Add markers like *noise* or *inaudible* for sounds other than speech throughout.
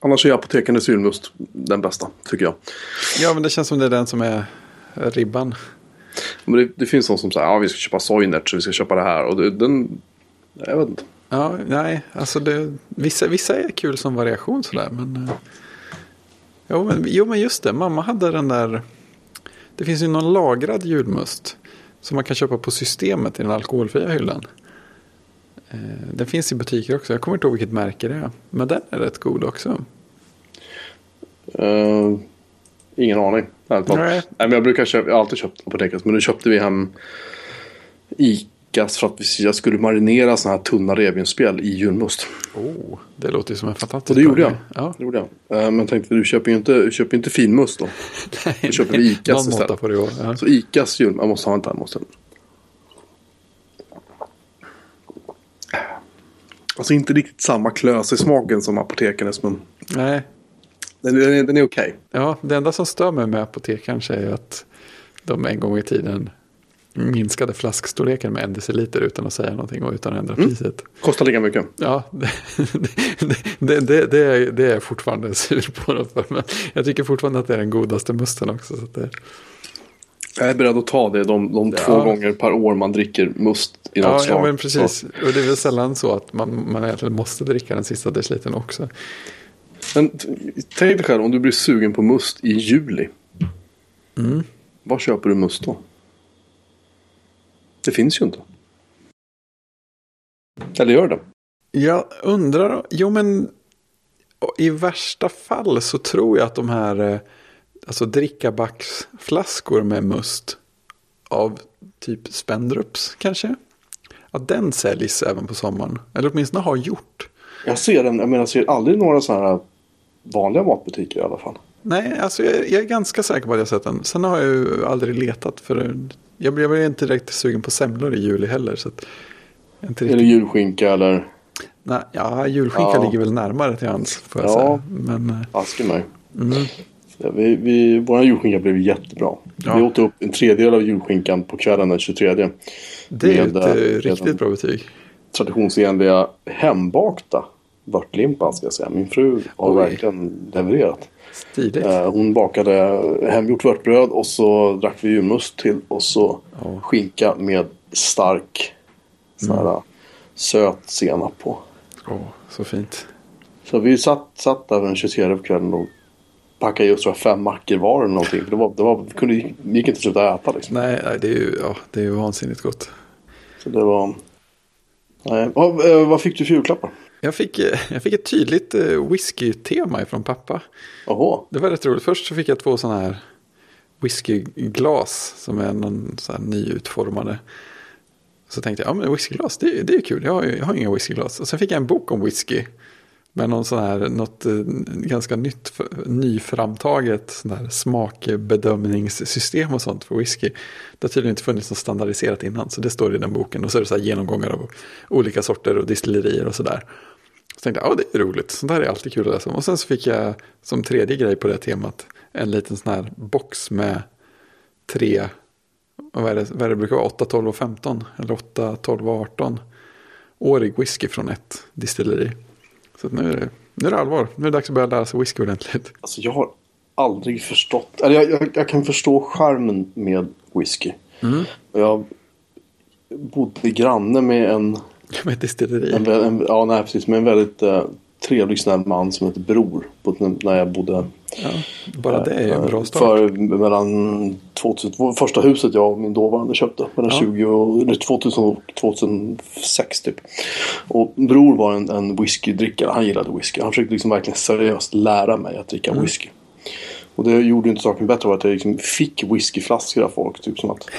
Annars är apotekarnas julmust den bästa, tycker jag. Ja, men det känns som det är den som är ribban. Men det, det finns någon som säger ja vi ska köpa Soinert så vi ska köpa det här. Och det, den, jag vet inte. Ja, nej, alltså det, vissa, vissa är kul som variation sådär. Men, eh, jo, men, jo, men just det, mamma hade den där. Det finns ju någon lagrad julmust. Som man kan köpa på systemet i den alkoholfria hyllan. Eh, Den finns i butiker också. Jag kommer inte ihåg vilket märke det är. Men den är rätt god också. Eh, ingen aning. Nej. Nej. men jag brukar köpa, jag har alltid köpt apoteket. Men nu köpte vi hem Icas för att jag skulle marinera sådana här tunna revbensspjäll i julmust. Oh, det låter ju som en fantastisk Och det gjorde jag. Ja. Det gjorde jag. Eh, men jag tänkte du köper ju inte, du köper inte finmust då. *laughs* Då köper vi Icas istället. får det. Ja. Så Icas jul, jag måste ha en där. Alltså inte riktigt samma klös i smaken som apotekarnas men Nej, den, den, är- den är okej. ja, det enda som stör mig med apotek kanske är att de en gång i tiden minskade flaskstorleken med en deciliter utan att säga någonting och utan att ändra Mm. priset. Kostar lika mycket. Ja, *laughs* det, det, det, det, är, det är jag fortfarande *laughs* sur på. Dem för, men jag tycker fortfarande att det är den godaste musten också. Så det, Jag är beredd att ta det de, de två Ja. gånger per år man dricker must i något ja, slag. ja, men precis. Och det är väl sällan så att man, man egentligen måste dricka den sista decilitern också. Men tänk dig själv om du blir sugen på must i juli. Mm. Var köper du must då? Det finns ju inte. Eller gör det? Jag undrar, jo men i värsta fall så tror jag att de här eh, alltså drickabacksflaskor med must av typ Spendrups kanske. Att den säljs även på sommaren. Eller åtminstone har gjort. Jag ser den, jag menar jag ser aldrig några sådana här vanliga matbutiker i alla fall. Nej, alltså jag, jag är ganska säker på att jag sett den. Sen har jag ju aldrig letat för jag blir inte direkt sugen på semlor i juli heller. Så att, inte Eller riktigt, julskinka eller nej, ja, julskinka Ja. ligger väl närmare till hands. Får jag Ja. säga. Men, eh, aske mig. mm, Ja, vi, vi, våra julskinka blev jättebra. Ja. Vi åt upp en tredjedel av julskinkan på kvällen den 23. det är ju Med, ett eh, eh, riktigt bra betyg. Traditionsenliga hembakta vörtlimpan ska jag säga. Min fru har Oj. verkligen levererat. Stiligt. Eh, Hon bakade hemgjort vörtbröd och så drack vi julmust till och så Ja. skinka med stark Mm. söt senap på. Åh, så fint. Så vi satt, satt där den 23 på kvällen och packade just tror jag, fem mackor var eller någonting. För det, var, det var, kunde, gick inte att sluta äta liksom. Nej, nej, det är ju ja, det är ju vansinnigt gott. Så det var... Nej. Vad, eh, vad fick du för julklappar? Jag fick, eh, jag fick ett tydligt eh, whisky-tema ifrån pappa. Jaha. Det var rätt roligt. Först så fick jag två sådana här whiskyglas som är någon så här nyutformade. Så tänkte jag, ja men whiskyglas, det, är- det är kul. Jag har, jag har inga whiskyglas. Och sen fick jag en bok om whisky. Med någon sån här, något eh, ganska nytt, nyframtaget sån här smakbedömningssystem och sånt för whisky. Det har tydligen inte funnits något standardiserat innan, så det står i den boken. Och så är det så här genomgångar av olika sorter och distillerier och sådär. Så tänkte jag, ja det är roligt, sånt här är alltid kul att läsa om. Och sen så fick jag som tredje grej på det temat en liten sån här box med tre, vad är det, vad är det brukar vara, 8, 12 och 15. Eller 8, 12 och 18. Årig whisky från ett distilleri. Så nu är, det, nu är det allvar, nu är det dags att börja lära sig whisky ordentligt. Alltså jag har aldrig förstått. Eller jag, jag, jag kan förstå charmen med whisky. Mm. Jag bodde granne med en, *laughs* Med ett distilleri. en, en, ja, nej, precis, med en väldigt eh, trevlig snäll man som heter Bror. På, när jag bodde Ja, bara det är ju en bra start. För mellan 2000, första huset jag och min dåvarande köpte. Mellan Ja. 20 och, eller 2000 och 2006 typ. Och bror var en, en whiskydrickare. Han gillade whisky. Han försökte liksom verkligen seriöst lära mig att dricka Mm. whisky. Och det gjorde inte saken bättre att jag liksom fick whiskyflaskor av folk. Typ som att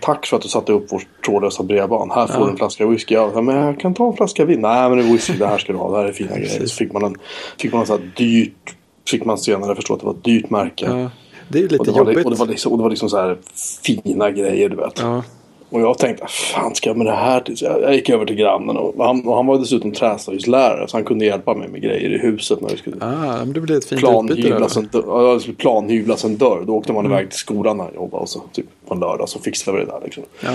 Tack för att du satte upp vårt trådlösa brevband. Här får Ja. du en flaska whisky. Jag sa, men jag kan ta en flaska vin. Nej men det är whisky. Det här ska du ha. Det här är fina grejer. Så fick man en, fick man en sån här dyrt. Fick man senare förstå att det var ett dyrt märke. Ja, det är ju Och lite det, var, jobbigt. och, det var liksom, och det var liksom så här fina grejer du vet. Ja, Och jag tänkte, fan ska jag med det här till? Jag, jag gick över till grannen och han, och han var dessutom träslöjdslärare. Så han kunde hjälpa mig med grejer i huset när vi skulle ah, men det blir ett fint planhyvlas en, ja, planhyvlas en dörr. Då åkte man iväg till skolan när han jobbade. Och så, typ på en lördag så fixade vi det där liksom. Ja,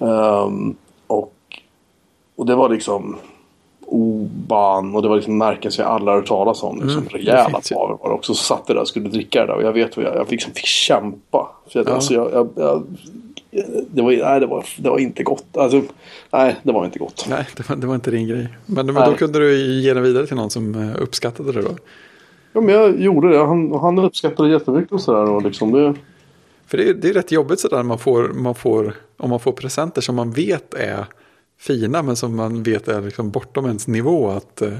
Ehm, och, och det var liksom... Oban och det var liksom märken som jag alla hört talas om. Liksom, Mm, det rejäla paver var det också. Så satt jag där och skulle dricka det där och jag vet vad jag, jag liksom fick kämpa. För jag, Ja. alltså, jag, jag, jag, det, var, nej, det, var, det var inte gott. Alltså, nej, det var inte gott. Nej, det var, det var inte din grej. Men, men då kunde du ge den vidare till någon som eh, uppskattade det då. Ja, men jag gjorde det. Han, han uppskattade det jättemycket och sådär. Och liksom det, För det är, det är rätt jobbigt sådär man får, man får, om man får presenter som man vet är fina men som man vet är liksom bortom ens nivå att, eh,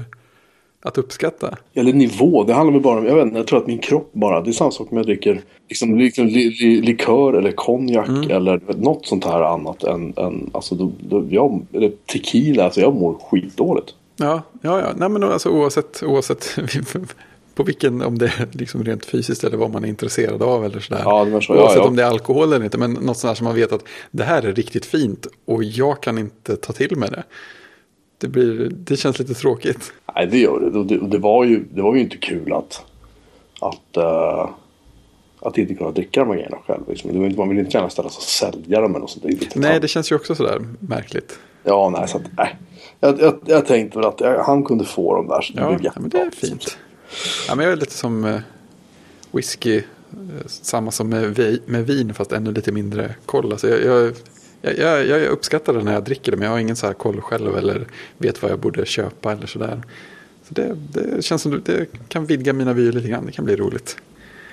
att uppskatta. Eller nivå, det handlar väl bara om, jag vet jag tror att min kropp bara, det är samma sak med jag dricker liksom, liksom li, li, likör eller konjak Mm. eller något sånt här annat än, än alltså, då, då, jag, eller tequila, alltså jag mår skitdåligt. Ja, ja, ja. Nej, men alltså, oavsett, oavsett *laughs* på vilken, om det är liksom rent fysiskt eller vad man är intresserad av eller sådär. Ja, det så. Ja, Oavsett ja. om det är alkohol eller inte, men något sånt där som man vet att det här är riktigt fint och jag kan inte ta till med det. Det, blir, det känns lite tråkigt. Nej, det gör det. Och det, det, var, ju, det var ju inte kul att, att, eh, att inte kunna dricka de här grejerna själv. Liksom. Det man vill inte gärna ställa sig och sälja dem eller något sånt. Det Nej, det känns ju också sådär märkligt. Ja, nej, så att, nej. Jag, jag, jag tänkte väl att jag, han kunde få dem där. Så det Ja, blev ja men det är jättebra. fint. Ja, men jag är lite som eh, whisky, eh, samma som med, med vin fast ännu lite mindre koll. Alltså jag, jag, jag, jag, uppskattar det när jag dricker det men jag har ingen så här koll själv eller vet vad jag borde köpa eller sådär. Så det, det känns som det kan vidga mina vyer lite grann, det kan bli roligt.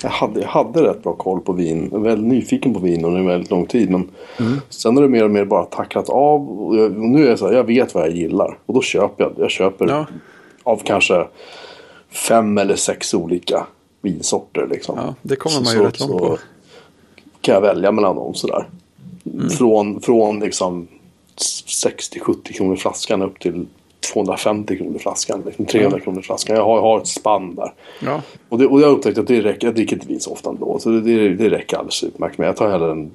Jag hade, jag hade rätt bra koll på vin. Jag var väldigt nyfiken på vin under en väldigt lång tid. Men sen har det mer och mer bara tacklat av. Och jag, nu är jag så här, jag vet vad jag gillar. Och då köper jag. Jag köper Ja. av kanske fem eller sex olika vinsorter. Liksom. Ja, det kommer man ju så- rätt långt på. kan jag välja mellan dem sådär. Mm. Från, från liksom 60-70 kronor flaskan upp till 250 kronor flaskan. Liksom 300 kronor flaskan. Jag har, jag har ett spann där. Ja, Och, det, och jag har upptäckt att det räcker. Jag dricker inte vin så ofta ändå. Så det, det, det räcker alldeles utmärkt. Men jag tar hellre en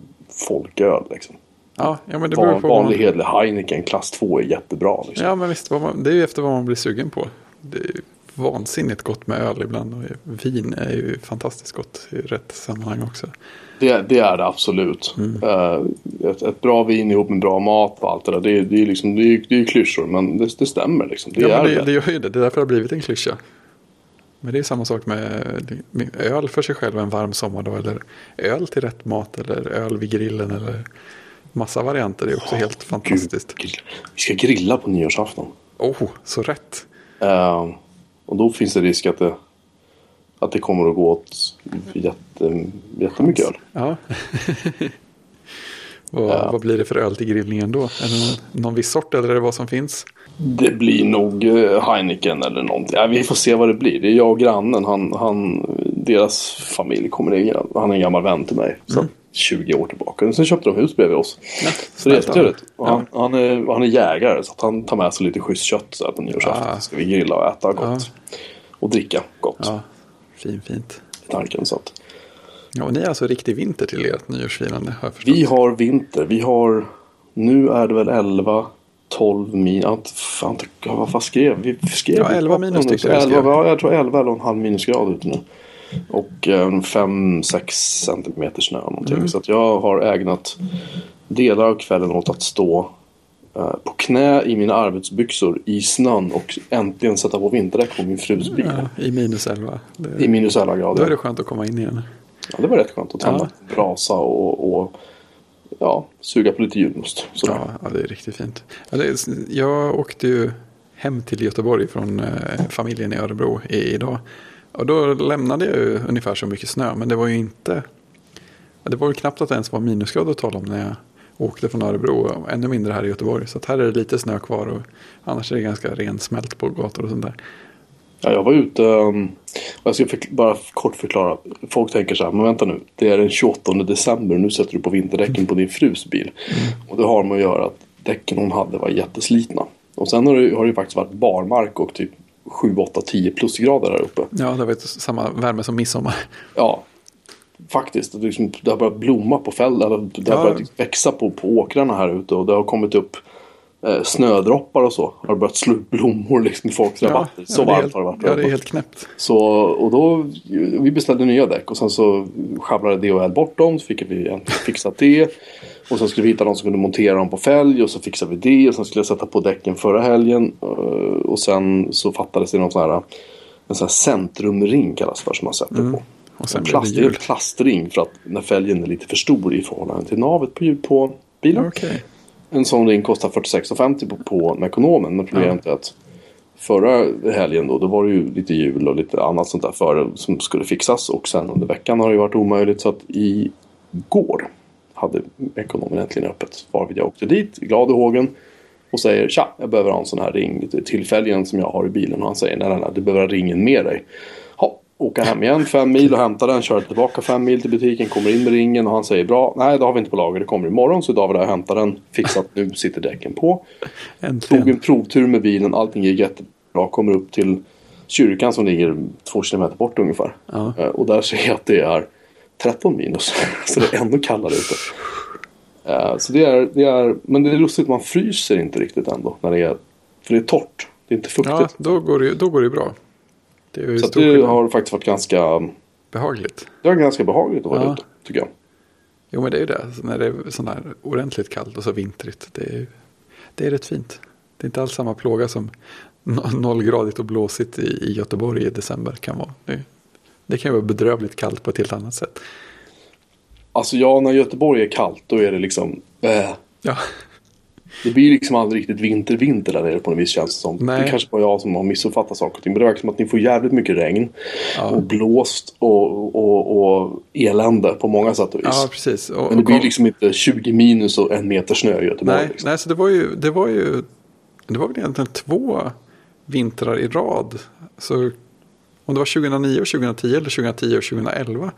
folköl. Liksom. ja, ja men det beror på. vanlig man- hedlig Heineken klass 2 är jättebra. Liksom. Ja, men visst, man, det är ju efter vad man blir sugen på. Det är vansinnigt gott med öl ibland och vin är ju fantastiskt gott i rätt sammanhang också. Det, det är det absolut. Mm. Eh, ett, ett bra vin ihop med bra mat och allt det där. Det, är- det är liksom, det är, det är klyschor men det, det stämmer. Liksom. Det ja, är det, det. gör ju det. Det är därför det har blivit en klyscha. Men det är samma sak med, med öl för sig själv en varm sommardag. Eller öl till rätt mat. Eller öl vid grillen. Eller massa varianter. Det är också helt fantastiskt. Gud, vi ska grilla på nyårsafton. Oh, så rätt. Eh, och då finns det risk att det, att det kommer att gå åt jätte, jättemycket öl. Ja. *laughs* vad, Ja. vad blir det för öl till grillningen då? Någon, någon viss sort eller är det vad som finns? Det blir nog eh, Heineken eller någonting. Ja, vi får se vad det blir. Det är jag och grannen. Han, han, deras familj kommer ner. Han är en gammal vän till mig. Så 20 år tillbaka. Sen köpte de hus bredvid oss. Ja, Så det är jättetrevligt. Och dem. Han, han, är, han är jägare så att han tar med sig lite schysst kött så att på nyårsafton Ah. ska vi grilla och äta gott. Och dricka gott. Ja, ja fin, fint. i Tanken, så att. Ja, och ni är alltså riktig vinter till ert nyårsfirande har jag förstått. Vi har vinter. Vi har... Nu är det väl 11, 12 min... ja, inte- Fan, inte- vad fan skrev vi? Skrev Ja, vi 11 på- minus tyckte jag 11, skrev. ja, jag tror 11 eller en halv minusgrad ute nu. Och 5-6 centimeter snö någonting. Mm. Så att jag har ägnat delar av kvällen åt att stå eh, på knä i mina arbetsbyxor i snön och äntligen sätta på vinterdäck på min frus bil. Ja, I minus 11. Det, I minus 11 då är grader. det skönt att komma in igen. Ja, det var rätt skönt att tända Ja. brasa och, och ja, suga på lite julmust. Ja, ja, det är riktigt fint. Jag åkte ju hem till Göteborg från eh, familjen i Örebro idag. Och då lämnade jag ju ungefär så mycket snö. Men det var ju inte... Det var ju knappt att det ens var minusgrader att tala om när jag åkte från Örebro. Och ännu mindre här i Göteborg. Så att här är det lite snö kvar. Och annars är det ganska rensmält på gator och sånt där. Ja, jag var ute, um, jag ska bara kort förklara. Folk tänker så här, men vänta nu. Det är den 28 december och nu sätter du på vinterdäcken på din frus bil. Och det har med att göra att däcken hon hade var jätteslitna. Och sen har det, har det ju faktiskt varit barmark och typ 7, 8, 10 plusgrader här uppe. Ja, det var samma värme som midsommar. Ja, faktiskt. Det, liksom, har börjat blomma på fält, eller det har Ja. börjat växa på, på åkrarna här ute och det har kommit upp eh, snödroppar och så. Har det börjat slå upp blommor liksom i folks rabatter. så ja, det är varmt helt, har det varit. Ja, det är helt knäppt. Så, och då, vi beställde nya däck och sen så sjabblade DHL bort dem. Så fick vi en- fixat det. Och sen skulle vi hitta någon som kunde montera dem på fälg och så fixade vi det. Och sen skulle jag sätta på däcken förra helgen. eh, Och sen så fattades det någon sån här, en sån här centrumring kallas för som man sätter på. Och sen En blir det plaster, jul. plastring för att när fälgen är lite för stor i förhållande till navet på, på bilen. Okej. En sån ring kostar 46,50 på, på Mekonomen. Men problemet är att förra helgen då, då var det ju lite jul och lite annat sånt där före som skulle fixas. Och sen under veckan har det ju varit omöjligt. Så att igår hade Mekonomen äntligen öppet. Varvid jag åkte dit, glad i hågen. Och säger tja, jag behöver ha en sån här ring till fälgen som jag har i bilen. Och han säger nej, nej, nej, du behöver ha ringen med dig. Åka hem igen fem mil och hämta den. Köra tillbaka fem mil till butiken. Kommer in med ringen och han säger bra. Nej, det har vi inte på lager. Det kommer imorgon. Så idag var jag och hämtade den. Fixat. Nu sitter däcken på. Tog en provtur med bilen. Allting gick jättebra. Kommer upp till kyrkan som ligger två kilometer bort ungefär. Ja. Eh, Och där ser jag att det är 13 minus. *laughs* Så det är ännu kallare ute. Eh, Så det är, det är, men det är lustigt, man fryser inte riktigt ändå. När det är, för det är torrt. Det är inte fuktigt. Ja, då går det, då går det bra. Det är ju så att det skillnad. har faktiskt varit ganska, behagligt. det var ganska behagligt att vara Ja. ute. Tycker jag. Jo, men det är ju det. Så när det är sån här ordentligt kallt och så vintrigt. Det är, det är rätt fint. Det är inte alls samma plåga som no- nollgradigt och blåsigt i, i Göteborg i december kan vara. Det, det kan ju vara bedrövligt kallt på ett helt annat sätt. Alltså ja, när Göteborg är kallt då är det liksom... Äh, Ja, det blir liksom aldrig riktigt vinter-vinter där nere på något vis känns det som. Nej. Det kanske bara jag som har missuppfattat saker och ting. Men det verkar som att ni får jävligt mycket regn. Ja. Och blåst och, och, och elände på många sätt och vis. ja precis. Och, Men det blir liksom inte 20 minus och en meter snö i Göteborg. nej, liksom. nej, så det var ju, det var ju, det var väl egentligen två vintrar i rad. Så om det var 2009 och 2010 eller 2010 och 2011.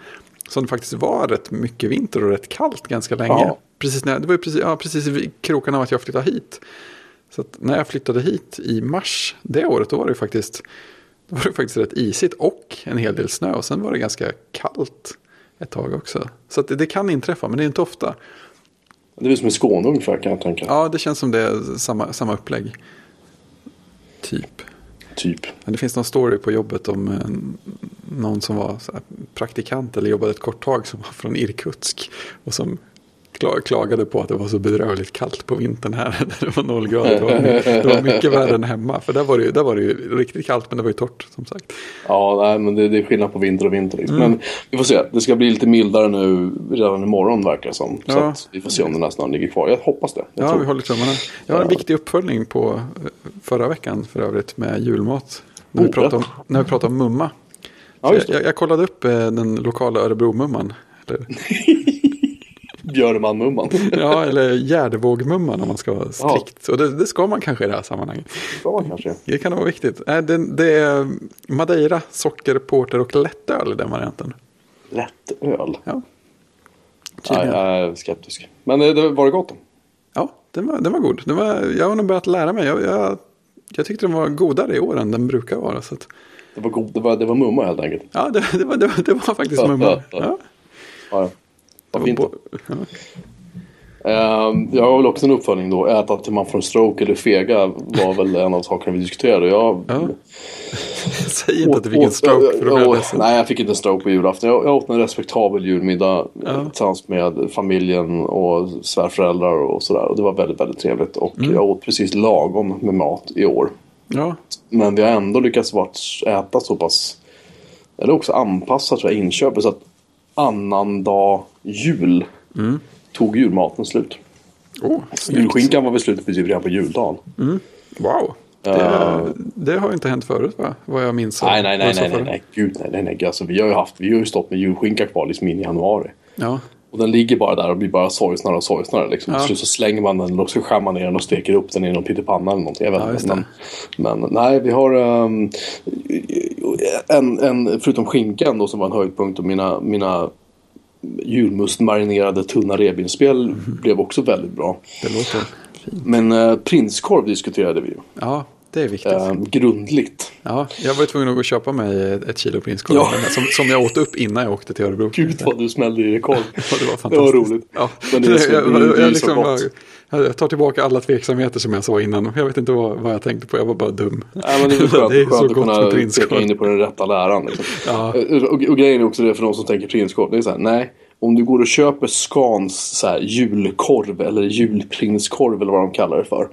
Som det faktiskt var rätt mycket vinter och rätt kallt ganska länge. Ja. Precis när, det var ju precis, ja, precis i krokarna av att jag flyttade hit. Så när jag flyttade hit i mars det året då var det faktiskt, då var det faktiskt rätt isigt och en hel del snö. Och sen var det ganska kallt ett tag också. Så det, det kan inträffa men det är inte ofta. Det är väl som i Skåne ungefär kan jag tänka. Ja, det känns som det är samma, samma upplägg. Typ. Typ. Men det finns någon story på jobbet om eh, någon som var praktikant eller jobbade ett kort tag som var från Irkutsk. Och som kla- klagade på att det var så bedrövligt kallt på vintern här. Där *laughs* det var noll grader. Det var, my- det var mycket värre än hemma. För där var, det, ju- där var det ju riktigt kallt men det var ju torrt som sagt. Ja, nej, men det, det är skillnad på vinter och vinter. Liksom. Mm. Men vi får se. Det ska bli lite mildare nu redan imorgon verkar det som. Så Ja. vi får se om den här snön ligger kvar. Jag hoppas det. Jag Ja, tror. vi håller tummarna. Jag har en viktig uppföljning på eh, förra veckan för övrigt med julmat. När vi pratade om, när vi pratade om mumma. Ja, just det. jag, jag kollade upp eh, den lokala Örebromumman. Eller, *laughs* Björneman-mumman. ja, eller Gärdevågmumman om man ska vara strikt. Och det, det ska man kanske i det här sammanhanget. Ja, kanske. Det kan vara viktigt. Äh, det, det är Madeira, socker, porter och lättöl i den varianten. Lätt öl. Ja, Nej, jag är skeptisk. Men det, det var det gott? då? ja den, var, den var god. Den var, jag har nog börjat lära mig. Jag, jag, jag tyckte den var godare i år än den brukar vara. Så att, Det var, god, det var, det var mumma helt enkelt. ja, det, det, var, det, var, det var faktiskt mumma. Ja, Ja. Vad fint. ja. Ehm, jag har väl också en uppföljning då. Äta till man får stroke eller fega var väl en av sakerna vi diskuterade. Jag, Ja. *laughs* Säg inte att du fick en stroke för jag. Nej, jag fick inte en stroke på julafton. Jag, jag åt en respektabel julmiddag Ja. tillsammans med familjen och svärföräldrar och sådär. Och det var väldigt, väldigt trevligt. Och Mm. jag åt precis lagom med mat i år. Ja, Men vi har ändå lyckats äta så pass, eller också anpassa tror jag inköpet så att annan dag jul Mm. tog julmaten slut. oh. Julskinkan var väl slut precis redan på juldagen. Wow. Det, det har inte hänt förut va? Vad jag minns. Nej, nej, nej, nej, nej, nej, gud nej, nej, nej. Alltså, vi har ju haft, vi har ju stått med julskinka kvar liksom in i januari. Ja, Och den ligger bara där och blir bara sorgsnare och sorgsnare. Liksom. Ja. Till slut så slänger man den eller så skär man ner den och steker upp den i någon pyttipanna eller någonting. Jag vet Ja, men, men nej, vi har ehm, en, en, förutom skinkan då som var en höjdpunkt och mina, mina julmustmarinerade tunna revbensspjäll Mhm. blev också väldigt bra. det låter fint. Men eh, prinskorv diskuterade vi ju. Ja, det är viktigt. eh, grundligt. Ja, jag var tvungen att gå och köpa mig ett kilo prinskorv. Ja. Som, som jag åt upp innan jag åkte till Örebro. Gud vad du smällde i korv. *laughs* Ja, det var Det fantastiskt. var roligt. Ja. Men det är så- jag, det jag, det är så liksom, gott. jag, jag tar tillbaka alla tveksamheter som jag sa innan. Jag vet inte vad, vad jag tänkte på, jag var bara dum. Nej, men det är *laughs* skönt, Det är så skönt att gott med kunna prinskorv. peka in det på den rätta läran. Liksom. Ja. Eh, Och, och grejen är också det för de som tänker prinskorv. Det är så här, nej. Om du går och köper Scans så här, julkorv eller julprinskorv eller vad de kallar det för.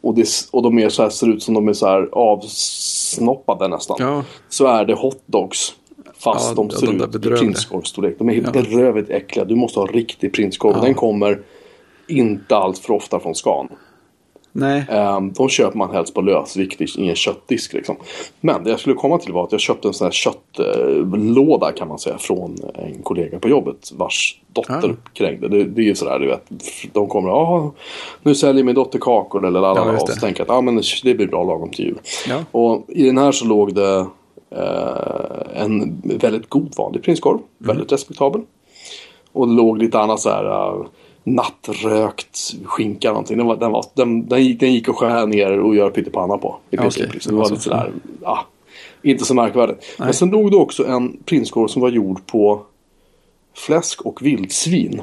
Och, det, och de är så här, ser ut som de är så här avsnoppade nästan. Ja. Så är det hotdogs. Fast Ja, de ser de ut i bedrövliga. prinskorvsstorlek. De är helt Ja. bedrövligt äckliga. Du måste ha riktig prinskorv. Den kommer inte allt för ofta från Scan. Nej, Um, de köper man helst på lösvikt i en köttdisk. Liksom. Men det jag skulle komma till var att jag köpte en sån här köttlåda kan man säga från en kollega på jobbet vars dotter Ah. krängde. Det, det är ju sådär du vet. De kommer ja nu säljer min dotter kakor eller Ja, lalala. just och så tänker jag att ah, men det blir bra lagom till jul. Ja. Och i den här så låg det eh, en väldigt god vanlig prinskorv. Mm. Väldigt respektabel. Och det låg lite annat så här uh, nattrökt skinka någonting. Den, var, den, var, den, den, gick, den gick att skära ner och göra pyttipanna på. I princip, liksom. Det var lite sådär, ja, inte så märkvärdigt. Men Nej. sen låg det också en prinskorv som var gjord på fläsk och vildsvin.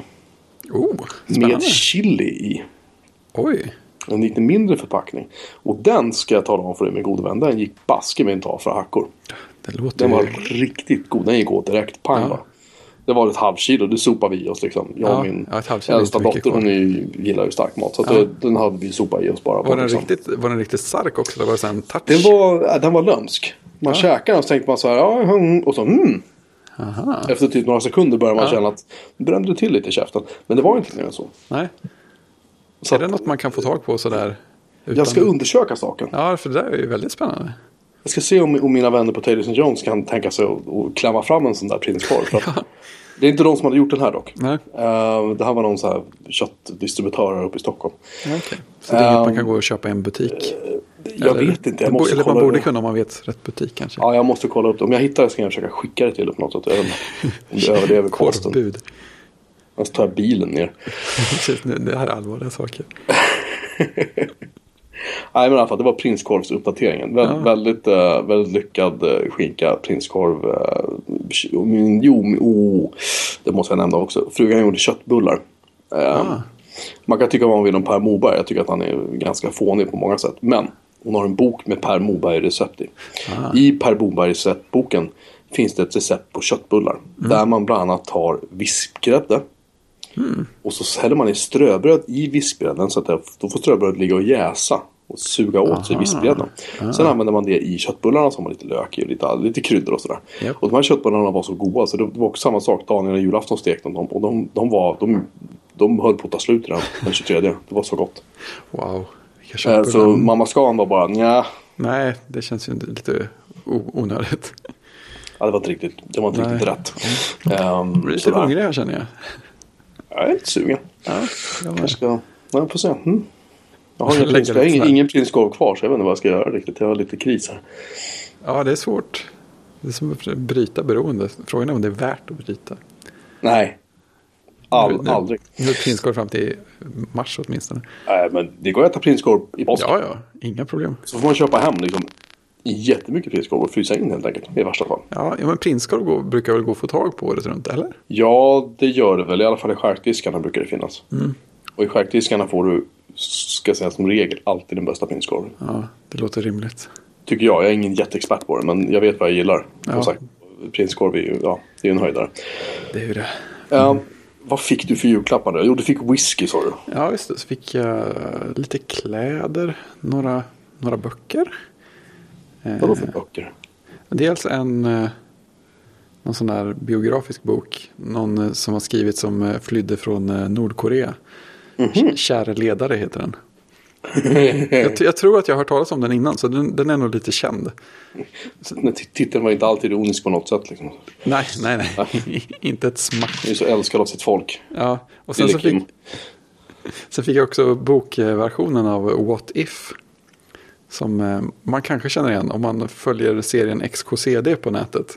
oh, Med chili i. Oj, En lite mindre förpackning. Och den ska jag tala om för dig min gode vän. Den gick baske med en ta för hackor. det låter Den var ju... riktigt god. Den gick åt direkt. Pang Ja. Det var ett halvkilo. Det sopade vi i oss liksom. Jag Ja, och min ja, äldsta dotter. Hon gillar ju stark mat. Så Ja. det, den hade vi sopat i oss bara. på, Var den, liksom. riktigt, var den riktigt stark också? Det var det så en touch? Den var, den var lömsk. Man Ja. käkade den och så tänkte man så här. Ja, och så mm. Aha. Efter typ några sekunder började man Ja. känna att det brände till lite i käften. Men det var inte mer än så. Nej. så Är det att något man kan få tag på sådär? Utan... jag ska undersöka saken. Ja, för det där är ju väldigt spännande. Jag ska se om, om mina vänner på Taylor Jones kan tänka sig att klämma fram en sån där prinskorv. Att *laughs* Det är inte de som hade gjort den här dock. Nej, Eh, det här var någon så här köttdistributör här uppe i Stockholm. ja, okej. Så det är inget Ehm, man kan gå och köpa i en butik? Jag vet inte. Jag måste Eller man borde upp. kunna om man vet rätt butik kanske. Ja, jag måste kolla upp det. Om jag hittar det ska jag försöka skicka det till dig på något sätt. Om det *laughs* överlever posten. Korvbud. Jag tar jag bilen ner. *laughs* Precis, nu- det här är allvarliga saker. Nej men i alla fall, det var prinskorvsuppdateringen. Vä Ja. väldigt, eh, väldigt lyckad uh, skinka, prinskorv. Uh, min, jo, min- oh, det måste jag nämna också. Frugan gjorde köttbullar. Eh, Ah. Man kan tycka vad man vill om Per Moberg. Jag tycker att han är ganska fånig på många sätt. Men hon har en bok med Per Moberg-recept i. Ah. I Per Moberg-receptboken finns det ett recept på köttbullar. Mm. Där man bland annat tar vispgrädde. Mm. Och så häller man i ströbröd i vispgrädden så att det, då får ströbrödet ligga och jäsa. Och suga åt sig vispgrädden. Sen använder man det i köttbullarna som har lite lök i och lite, lite kryddor och sådär. Japp. Och de här köttbullarna var så goda så det var också samma sak. Daniel och julafton stekte de och de, de var, de, de höll på att ta slut redan den 23. Det var så gott. Wow. Eh. Så mamma Scan var bara nja. Nej, det känns ju lite onödigt. Ja, det var inte riktigt, det var inte Nej. riktigt rätt. Um, Jag blir lite hungrig här känner jag. Jag är lite sugen. Ja, jag ska, jag får se. Mm. Jag har, *laughs* ingen, prins, jag ingen, ingen prinskorv kvar så jag vet inte vad jag ska göra riktigt. Jag har lite kris här. ja, det är svårt. Det är som att bryta beroende. Frågan är om det är värt att bryta. Nej. All, Nu- aldrig. Nu är prinskorv fram till mars åtminstone. Nej, men det går att äta prinskorv i påsk. Ja, ja, inga problem. Så får man köpa hem liksom jättemycket prinskorv och frysa in helt enkelt. I värsta fall. Ja, men prinskorv brukar väl gå att få tag på året runt, eller? Ja, det gör det väl. I alla fall i charkdiskarna brukar det finnas. Mm. Och i charkdiskarna får du, ska jag säga som regel, alltid den bästa prinskorven. Ja, det låter rimligt. Tycker jag. Jag är ingen jätteexpert på det, men jag vet vad jag gillar. Ja. Som sagt, prinskorv är ju ja, det är en höjdare. Det är ju det. Eh, vad fick du för julklappar då? Jo, du fick whisky sa du. Ja, det. Så fick jag lite kläder, några, några böcker. Eh, Vadå för böcker? Dels en eh, någon sån där biografisk bok. Någon eh, som har skrivit som flydde från Nordkorea. Mhm. Käre ledare heter den. *laughs* Jag, jag tror att jag har hört talas om den innan, så den, den är nog lite känd. Titeln var inte alltid ironisk på något sätt. Liksom. Nej, nej, nej. *laughs* inte ett smack. Han är så älskad av sitt folk. Ja, och sen Lille så, fick, Kim. sen fick jag också bokversionen av What If. Som eh, man kanske känner igen om man följer serien XKCD på nätet.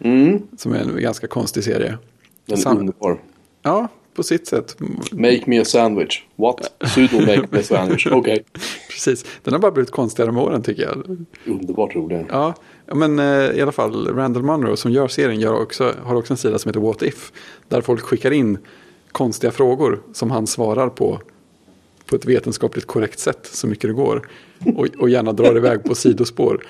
Mm. Som är en ganska konstig serie. Den är Sam- underbar. Ja, på sitt sätt. Make me a sandwich. What? Sudo make me a sandwich. *laughs* Okej. Precis. Den har bara blivit konstigare med åren tycker jag. Underbart rolig. Ja, men eh, i alla fall Randall Munro som gör serien gör också, har också en sida som heter What If. Där folk skickar in konstiga frågor som han svarar på på ett vetenskapligt korrekt sätt så mycket det går. Och, och gärna drar iväg på sidospår.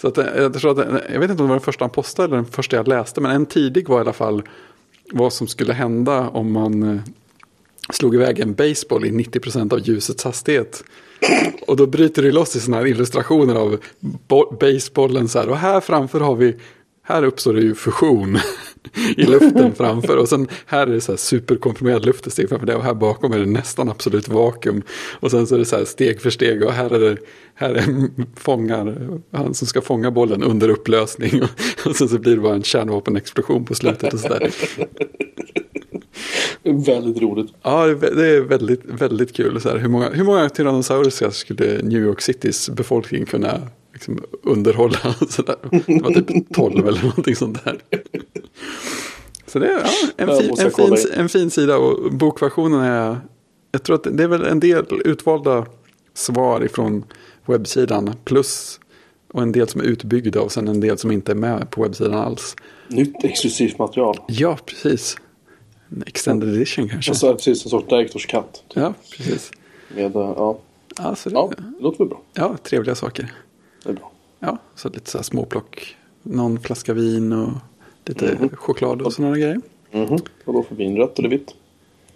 Så att, eh, jag, tror att, eh, jag vet inte om det var den första han postade eller den första jag läste. Men en tidig var i alla fall vad som skulle hända om man eh, slog iväg en baseball i 90% av ljusets hastighet. Och då bryter det loss i sådana här illustrationer av bo- basebollen så här. Och här framför har vi, här uppstår det ju fusion i luften framför. Och sen här är det så här superkomprimerad luft ett steg framför det. Och här bakom är det nästan absolut vakuum. Och sen så är det så här steg för steg. Och här är det, här är fångar, han som ska fånga bollen under upplösning. Och, *laughs* och sen så blir det bara en kärnvapenexplosion på slutet och så där. Väldigt roligt. Ja, det är- väldigt, väldigt kul. Så här, hur, många, hur många Tyrannosaurus skulle New York Citys befolkning kunna liksom, underhålla? *laughs* Så där. Det var typ 12 eller någonting sånt där. Så det är ja, en, fin, en, fin, en fin sida och bokversionen är... Jag tror att det är väl en del utvalda svar ifrån webbsidan plus och en del som är utbyggda och sen en del som inte är med på webbsidan alls. Nytt exklusivt material. Ja, precis. En extended edition kanske. Och så är det precis en sorts Direktors katt. Ja, precis. Med, eh, ja. Ja, så det, ja, det låter väl bra. Ja, trevliga saker. Det är bra. Ja, så lite så här småplock. Någon flaska vin och lite choklad och sådana grejer. Mhm. Vad då för vin? Rött eller vitt?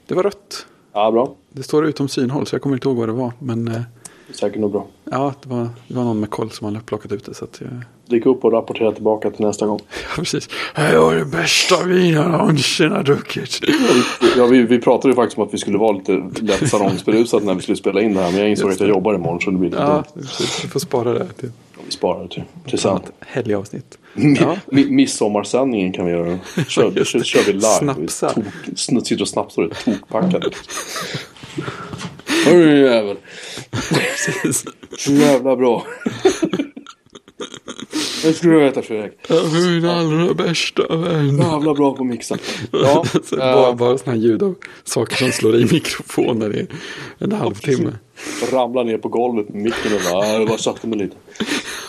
Det var rött. Ja, bra. Det står utom synhåll så jag kommer inte ihåg vad det var. Men eh, Säkert nog bra. ja, det var, det var någon med koll som hade plockat ut det. Så att jag, Dyk upp och rapportera tillbaka till nästa gång. *laughs* ja, precis. Här var det bästa vin jag någonsin har druckit. Ja, vi, vi pratade ju faktiskt om att vi skulle vara lite lätt salongsberusade när vi skulle spela in det här. Men jag insåg att jag jobbar imorgon så det blir lite Ja, dumt. precis. Vi får spara det till Vi sparar till, till sen. helgavsnitt. Ja. mi- Midsommarsändningen kan vi göra. Kör, kör, det. kör vi live. Snapsar. Tok, sn- sitter och snapsar och är tokpackade. *laughs* Hörru jävel. Precis. Så jävla bra. Det skulle du veta Fredrik. Min allra bästa vän. Jävla bra på att mixa. Ja, *laughs* Så bara, eh, bara sådana här ljud av saker som slår i mikrofoner i en halvtimme. ramlar ner på golvet med micken och bara, "Ah, jag bara satte mig lite.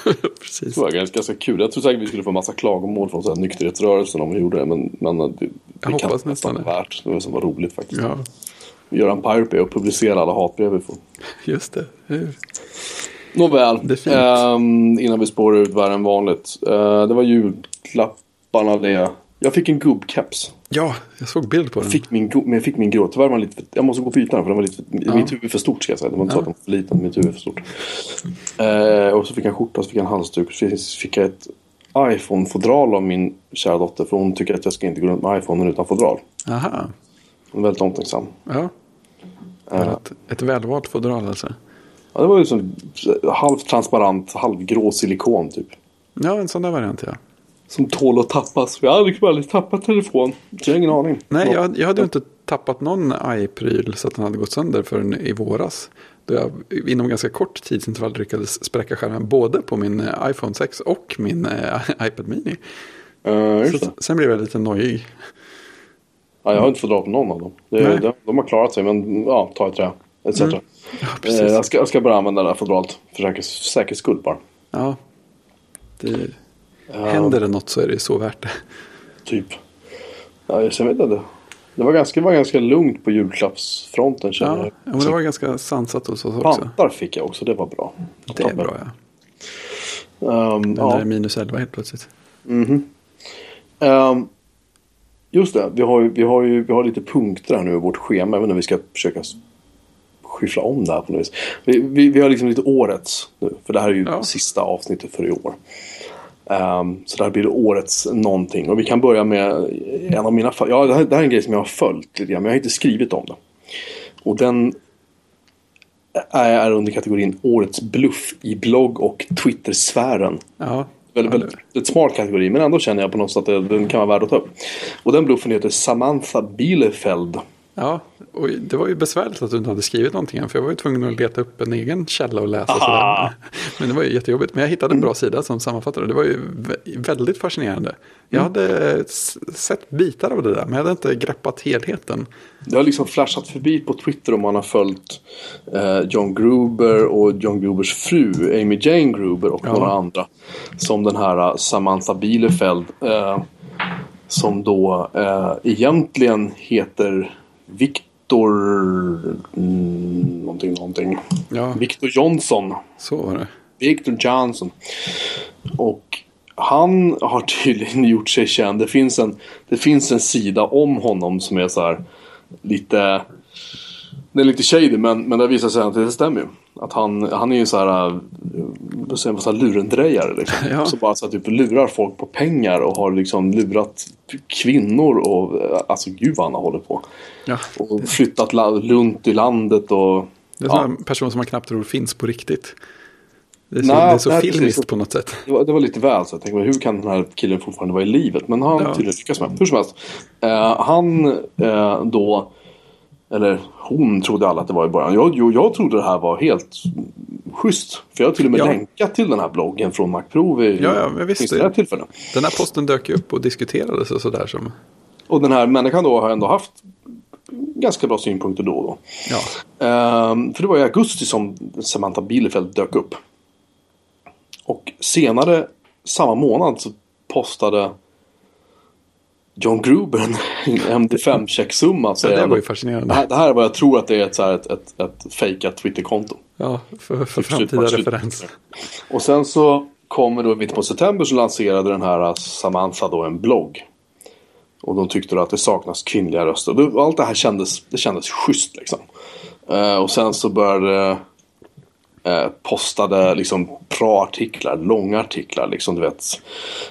*laughs* Precis. Det var ganska, ganska kul. Jag tror säkert vi skulle få massa klagomål från så här nykterhetsrörelsen om vi gjorde det. Men, men det, det Jag kan hoppas nästan vara värt. Det var som var roligt faktiskt. Ja, Göra en Pirate Bay och publicera alla hatbrev vi får. just det. Nåväl, ehm, innan vi spårar ut värre än vanligt. Eh, det var julklapparna det. Jag fick en gubbkeps. Ja, jag såg bild på den. Jag fick min, men jag fick min grå. Tyvärr var lite för, Jag måste gå på ytan för den var lite för, Ja. Mitt huvud är för stort ska jag säga. Det var inte så att den var för liten. Mitt huvud är för stort. Eh, och så fick jag en skjorta, så fick jag en halsduk. Så fick- jag ett iPhone-fodral av min kära dotter. För hon tycker att jag ska inte gå runt med iPhonen utan fodral. Aha, Hon är väldigt omtänksam. ja. Ett, ett välvalt fodral alltså. Ja, det var ju som halvt transparent, halvgrå silikon typ. Ja, en sån där variant ja. Som tål att tappas. Jag hade liksom aldrig tappat telefon. Jag har ingen aning. Nej, Ja. jag, jag hade ju inte tappat någon i-pryl så att den hade gått sönder förrän i våras. Då jag inom ganska kort tidsintervall lyckades spräcka skärmen både på min eh, iPhone 6 och min eh, *laughs* iPad Mini. Just Så, sen blev jag lite nojig. Ja, jag har inte fått dra på någon av dem. Det, de, de har klarat sig, men ja, ta ett trä. Etc. Ja, Eh, jag, ska, jag ska bara använda det här fodralet för säkerhets, skull bara. Ja, det, händer det något så är det så värt det. Typ. Ja, jag vet inte. Det var ganska, var ganska lugnt på julklappsfronten känner Ja, jag. ja, men det var ganska sansat hos oss också. Vantar fick jag också, det var bra. Det är bra ja. Um, när det ja. är minus 11 helt plötsligt. Ehm, just det, vi har, ju, vi, har ju, vi har lite punkter här nu i vårt schema. Även om vi ska försöka skyffla om det här på något vis. Vi, vi, vi har liksom lite årets nu. För det här är ju Ja. sista avsnittet för i år. Ehm, så där blir det årets någonting. Och vi kan börja med en av mina. Ja, det här, det här är en grej som jag har följt lite grann. Men jag har inte skrivit om det. Och den är, under kategorin årets bluff i blogg och Twitter-sfären. Ja, Väldigt, väldigt, väldigt smart kategori, men ändå känner jag på något sätt att den kan vara värd att ta upp. Och den bluffen heter Samantha Bielefeld. ja, och det var ju besvärligt att du inte hade skrivit någonting än. För jag var ju tvungen att leta upp en egen källa och läsa. Sådär. *laughs* Men det var ju jättejobbigt. Men jag hittade en bra sida som sammanfattade. Det var ju väldigt fascinerande. Jag hade sett bitar av det där. Men jag hade inte greppat helheten. Det har liksom flashat förbi på Twitter om man har följt eh, John Gruber och John Grubers fru Amy Jane Gruber och ja. några andra. Som den här Samantha Bielefeld. Eh, som då eh, egentligen heter Victor mm, någonting, någonting. Ja. Victor Johnson. Så var det. Victor Johnson. Och han har tydligen *laughs* gjort sig känd. Det finns en, det finns en sida om honom som är så här lite den är lite shady men, men det visar sig att det stämmer ju. Att han, han är ju så här, så här lurendrejare liksom. Ja. Så bara så att typ lurar folk på pengar och har liksom lurat kvinnor och äh, alltså gud vad han hållit på. Ja. Och flyttat runt i landet och... Det är ja. en person som man knappt tror finns på riktigt. Det är så, Nej, det är så filmiskt på något sätt. Det var, det var lite väl så. Jag tänkte, hur kan den här killen fortfarande vara i livet? Men han ja. tydligen lyckas med. Hur som helst. Uh, han uh, då eller hon trodde alla att det var i början. Jag, jag, jag trodde det här var helt schysst. För jag har till och med ja. länkat till den här bloggen från MacPro vid ja, ja, men visst, det. tillfällen. Den här posten dök ju upp och diskuterades och sådär. Som... Och den här människan då har ändå haft ganska bra synpunkter då och då. Ja. Ehm, för det var i augusti som Samantha Bielefeld dök upp. Och senare samma månad så postade John Gruber en MD5-checksumma. Ja, det var ju fascinerande. Det här, det här är vad jag tror att det är ett, så här, ett, ett, ett fejkat Twitterkonto. Ja, för, för framtida referens. Och sen så kommer då i mitten på september så lanserade den här Samantha då en blogg. Och de tyckte då att det saknas kvinnliga röster. Allt det här kändes, det kändes schysst liksom. Uh, och sen så började Eh, postade liksom bra artiklar, långa artiklar liksom du vet.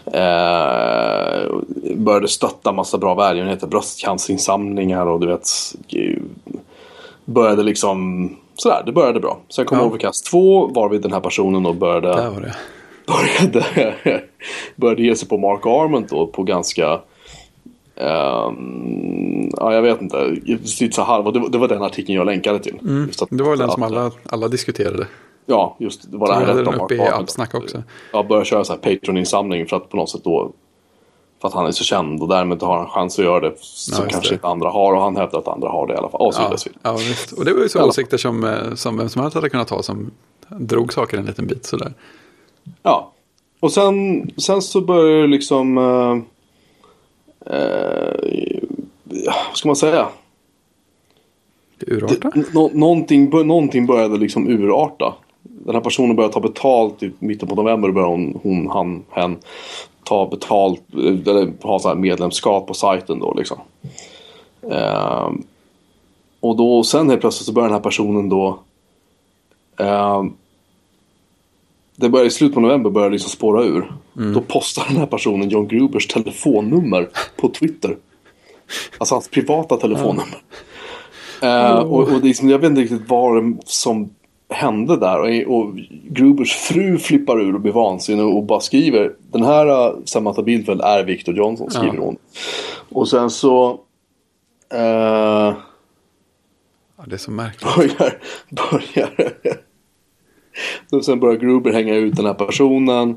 Eh, började stötta massa bra välgörenheter, bröstcancersinsamlingar och du vet. Började liksom sådär, det började bra. Sen kom ja. Overcast 2 varvid den här personen då började. *laughs* Började, började ge sig på Mark Arment då på ganska Um, ja, jag vet inte. Så halva, det, det var den artikeln jag länkade till. Mm. Att, det var den som alla, alla diskuterade. Ja, just det var det här rätt om uppe i Appsnack också. Jag började köra så här Patreon-insamling för att på något sätt då för att han är så känd och därmed har han chans att göra det som ja, kanske det. inte andra har och han hävdar att andra har det i alla fall. Och, så ja, ja, visst. och det var ju så åsikter som, eh, som vem som helst hade kunnat ha som drog saker en liten bit sådär. Ja, och sen, sen så börjar liksom uh, vad ska man säga? Urarta? Nå någonting, någonting började liksom urarta den här personen börjar ta betalt i mitten på november. Börjar hon, hon han, hen ta betalt eller ha så här medlemskap på sajten då liksom. Eh, och då sen helt plötsligt så börjar den här personen då eh, det börjar i slutet på november börjar liksom spåra ur. Mm. Då postar den här personen John Grubers telefonnummer på Twitter. Alltså hans privata telefonnummer. Ja. Eh, och, och liksom, jag vet inte riktigt vad som hände där. Och, och Grubers fru flippar ur och blir vansinnig och bara skriver. Den här uh, Samantha Bildfeld är Victor Johnson, skriver hon. Och sen så... Uh, ja, det är så märkligt. Börjar... börjar sen börjar Gruber hänga ut den här personen.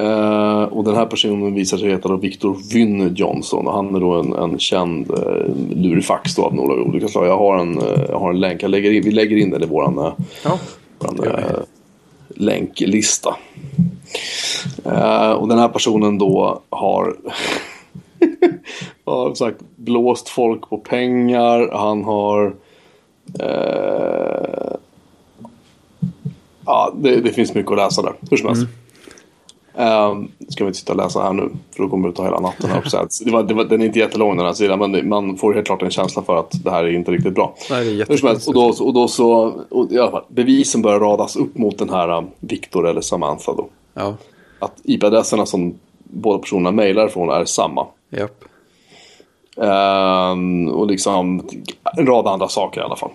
Uh, och den här personen visar sig heta Victor Vynne Johnson. Och han är då en, en känd uh, lurifax då av några olika slag. Jag har en, uh, jag har en länk. Jag lägger in, vi lägger in den i våran, uh, ja, våran uh, länklista. och den här personen då har *laughs* har sagt blåst folk på pengar. Han har Ja, det, det, finns mycket att läsa där. Hur som helst. Mm. Um, ska vi inte sitta och läsa här nu för då kommer det ta hela natten. det var, det var, den är inte jättelång den här sidan men man får helt klart en känsla för att det här är inte riktigt bra. Nej, det är och, då, och då så, och i alla fall, bevisen börjar radas upp mot den här um, Victor eller Samantha då. Ja. Att IP-adresserna som båda personerna mejlar från är samma. Japp. Um, och liksom en rad andra saker i alla fall.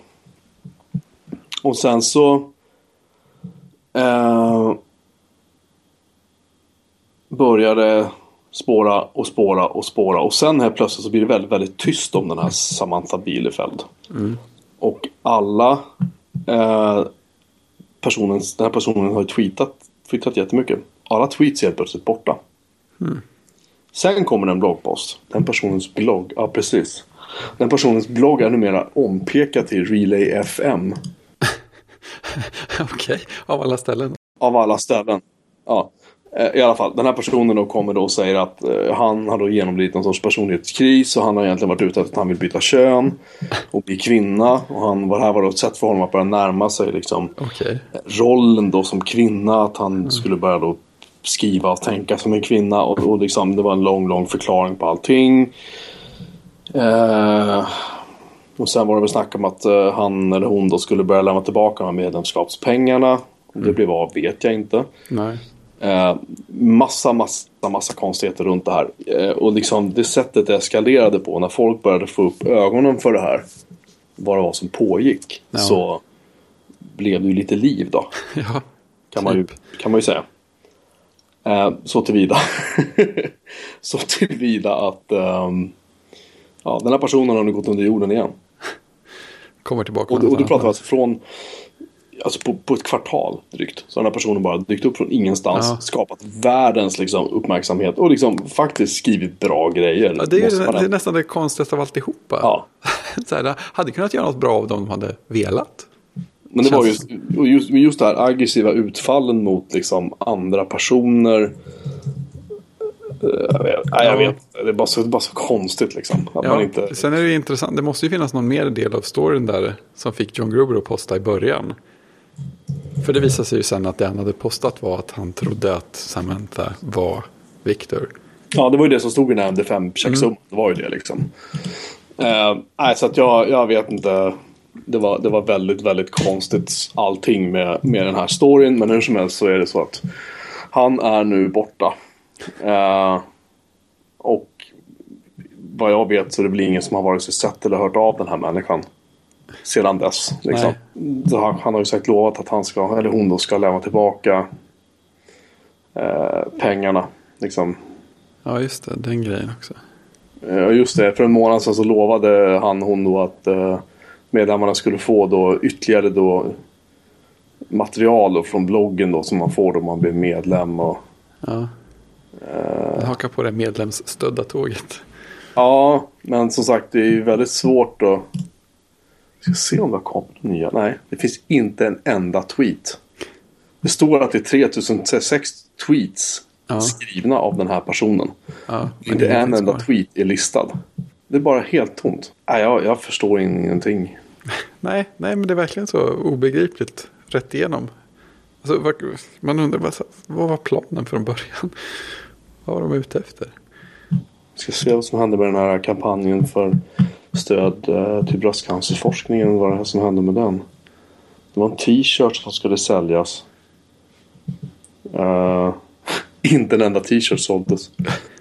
Och sen så uh, började spåra och spåra och spåra. Och sen helt plötsligt så blir det väldigt, väldigt tyst om den här Samantha Bielefeld. Och alla eh, personen, den här personen har ju tweetat, tweetat jättemycket. Alla tweets är helt plötsligt borta. Sen kommer en bloggpost. Den personens blogg, ja precis. Den personens blogg är numera ompekad till Relay FM. *laughs* Okej, av alla ställen. Av alla ställen. Ja. Eh, I alla fall, den här personen då kommer då och säger att eh, han har då genomlidit någon sorts personlighetskris och han har egentligen varit ute efter att han vill byta kön och bli kvinna. Och han, det här var då ett sätt för honom att börja närma sig liksom Okej. rollen då som kvinna. Att han skulle börja då skriva och tänka som en kvinna. Och, och liksom, det var en lång, lång förklaring på allting. Eh, och sen var det väl snack om att eh, han eller hon då skulle börja lämna tillbaka de medlemskapspengarna. Om det blev av vet jag inte. Nej. Eh, massa, massa, massa konstigheter runt det här. Eh, och liksom det sättet det eskalerade på när folk började få upp ögonen för det här. Vad det var som pågick. Ja. Så blev det ju lite liv då. *laughs* Ja, Kan, man, ju, Typ. kan man ju säga. Eh, så tillvida. *laughs* så tillvida att ehm, ja, den här personen har nu gått under jorden igen. Kommer tillbaka. Och, och du pratar alltså från Alltså på, på ett kvartal drygt. Så den här personen bara dykt upp från ingenstans. Ja. Skapat världens liksom, uppmärksamhet. Och liksom faktiskt skrivit bra grejer. Ja, det, är, ju- det är nästan det konstigaste av alltihopa. Ja. *laughs* Så här, hade kunnat göra något bra av dem de hade velat. Men det var Känns just, och just, just det här aggressiva utfallen mot liksom andra personer. Jag vet, jag Ja. vet. Det är bara så, bara så konstigt liksom. Att man Ja, inte... Sen är det intressant, det måste ju finnas någon mer del av storyn där som fick John Gruber att posta i början. För det visade sig ju sen att det han hade postat var att han trodde att Samantha var Victor. Ja, det var ju det som stod i den här MD5 checksumman. Det var ju det liksom. Eh, nej, så att jag, jag vet inte. Det var, det var väldigt, väldigt konstigt allting med, med den här storyn. Men hur som helst så är det så att han är nu borta. Eh, och vad jag vet så det väl ingen som har vare sig sett eller hört av den här människan. Sedan dess. Liksom. Han, han har ju sagt lovat att han ska, eller hon då ska lämna tillbaka eh, pengarna. Liksom, Ja, just det, den grejen också. Ja just det, för en månad sedan så lovade han hon då att eh, medlemmarna skulle få då ytterligare då material då från bloggen då som man får då man blir medlem. Och, Ja. Jag hakar på det medlemsstödda tåget. ja, men som sagt det är ju väldigt svårt att... Vi ska se om det har kommit nya. Nej, det finns inte en enda tweet. Det står att det är 3006 tweets Ja. skrivna av den här personen. Ja, men Inte det är en enda kvar. tweet är listad. Det är bara helt tomt. Nej, jag, jag förstår ingenting. *laughs* Nej, nej, men det är verkligen så obegripligt rätt igenom. Alltså, man undrar vad, vad var planen från början? *laughs* Vad var de ute efter? Vi ska se vad som hände med den här kampanjen för stöd eh, till bröstcancerforskningen. Vad det här som hände med den. Det var en t-shirt som skulle säljas. Eh, *laughs* inte en enda t-shirt såldes.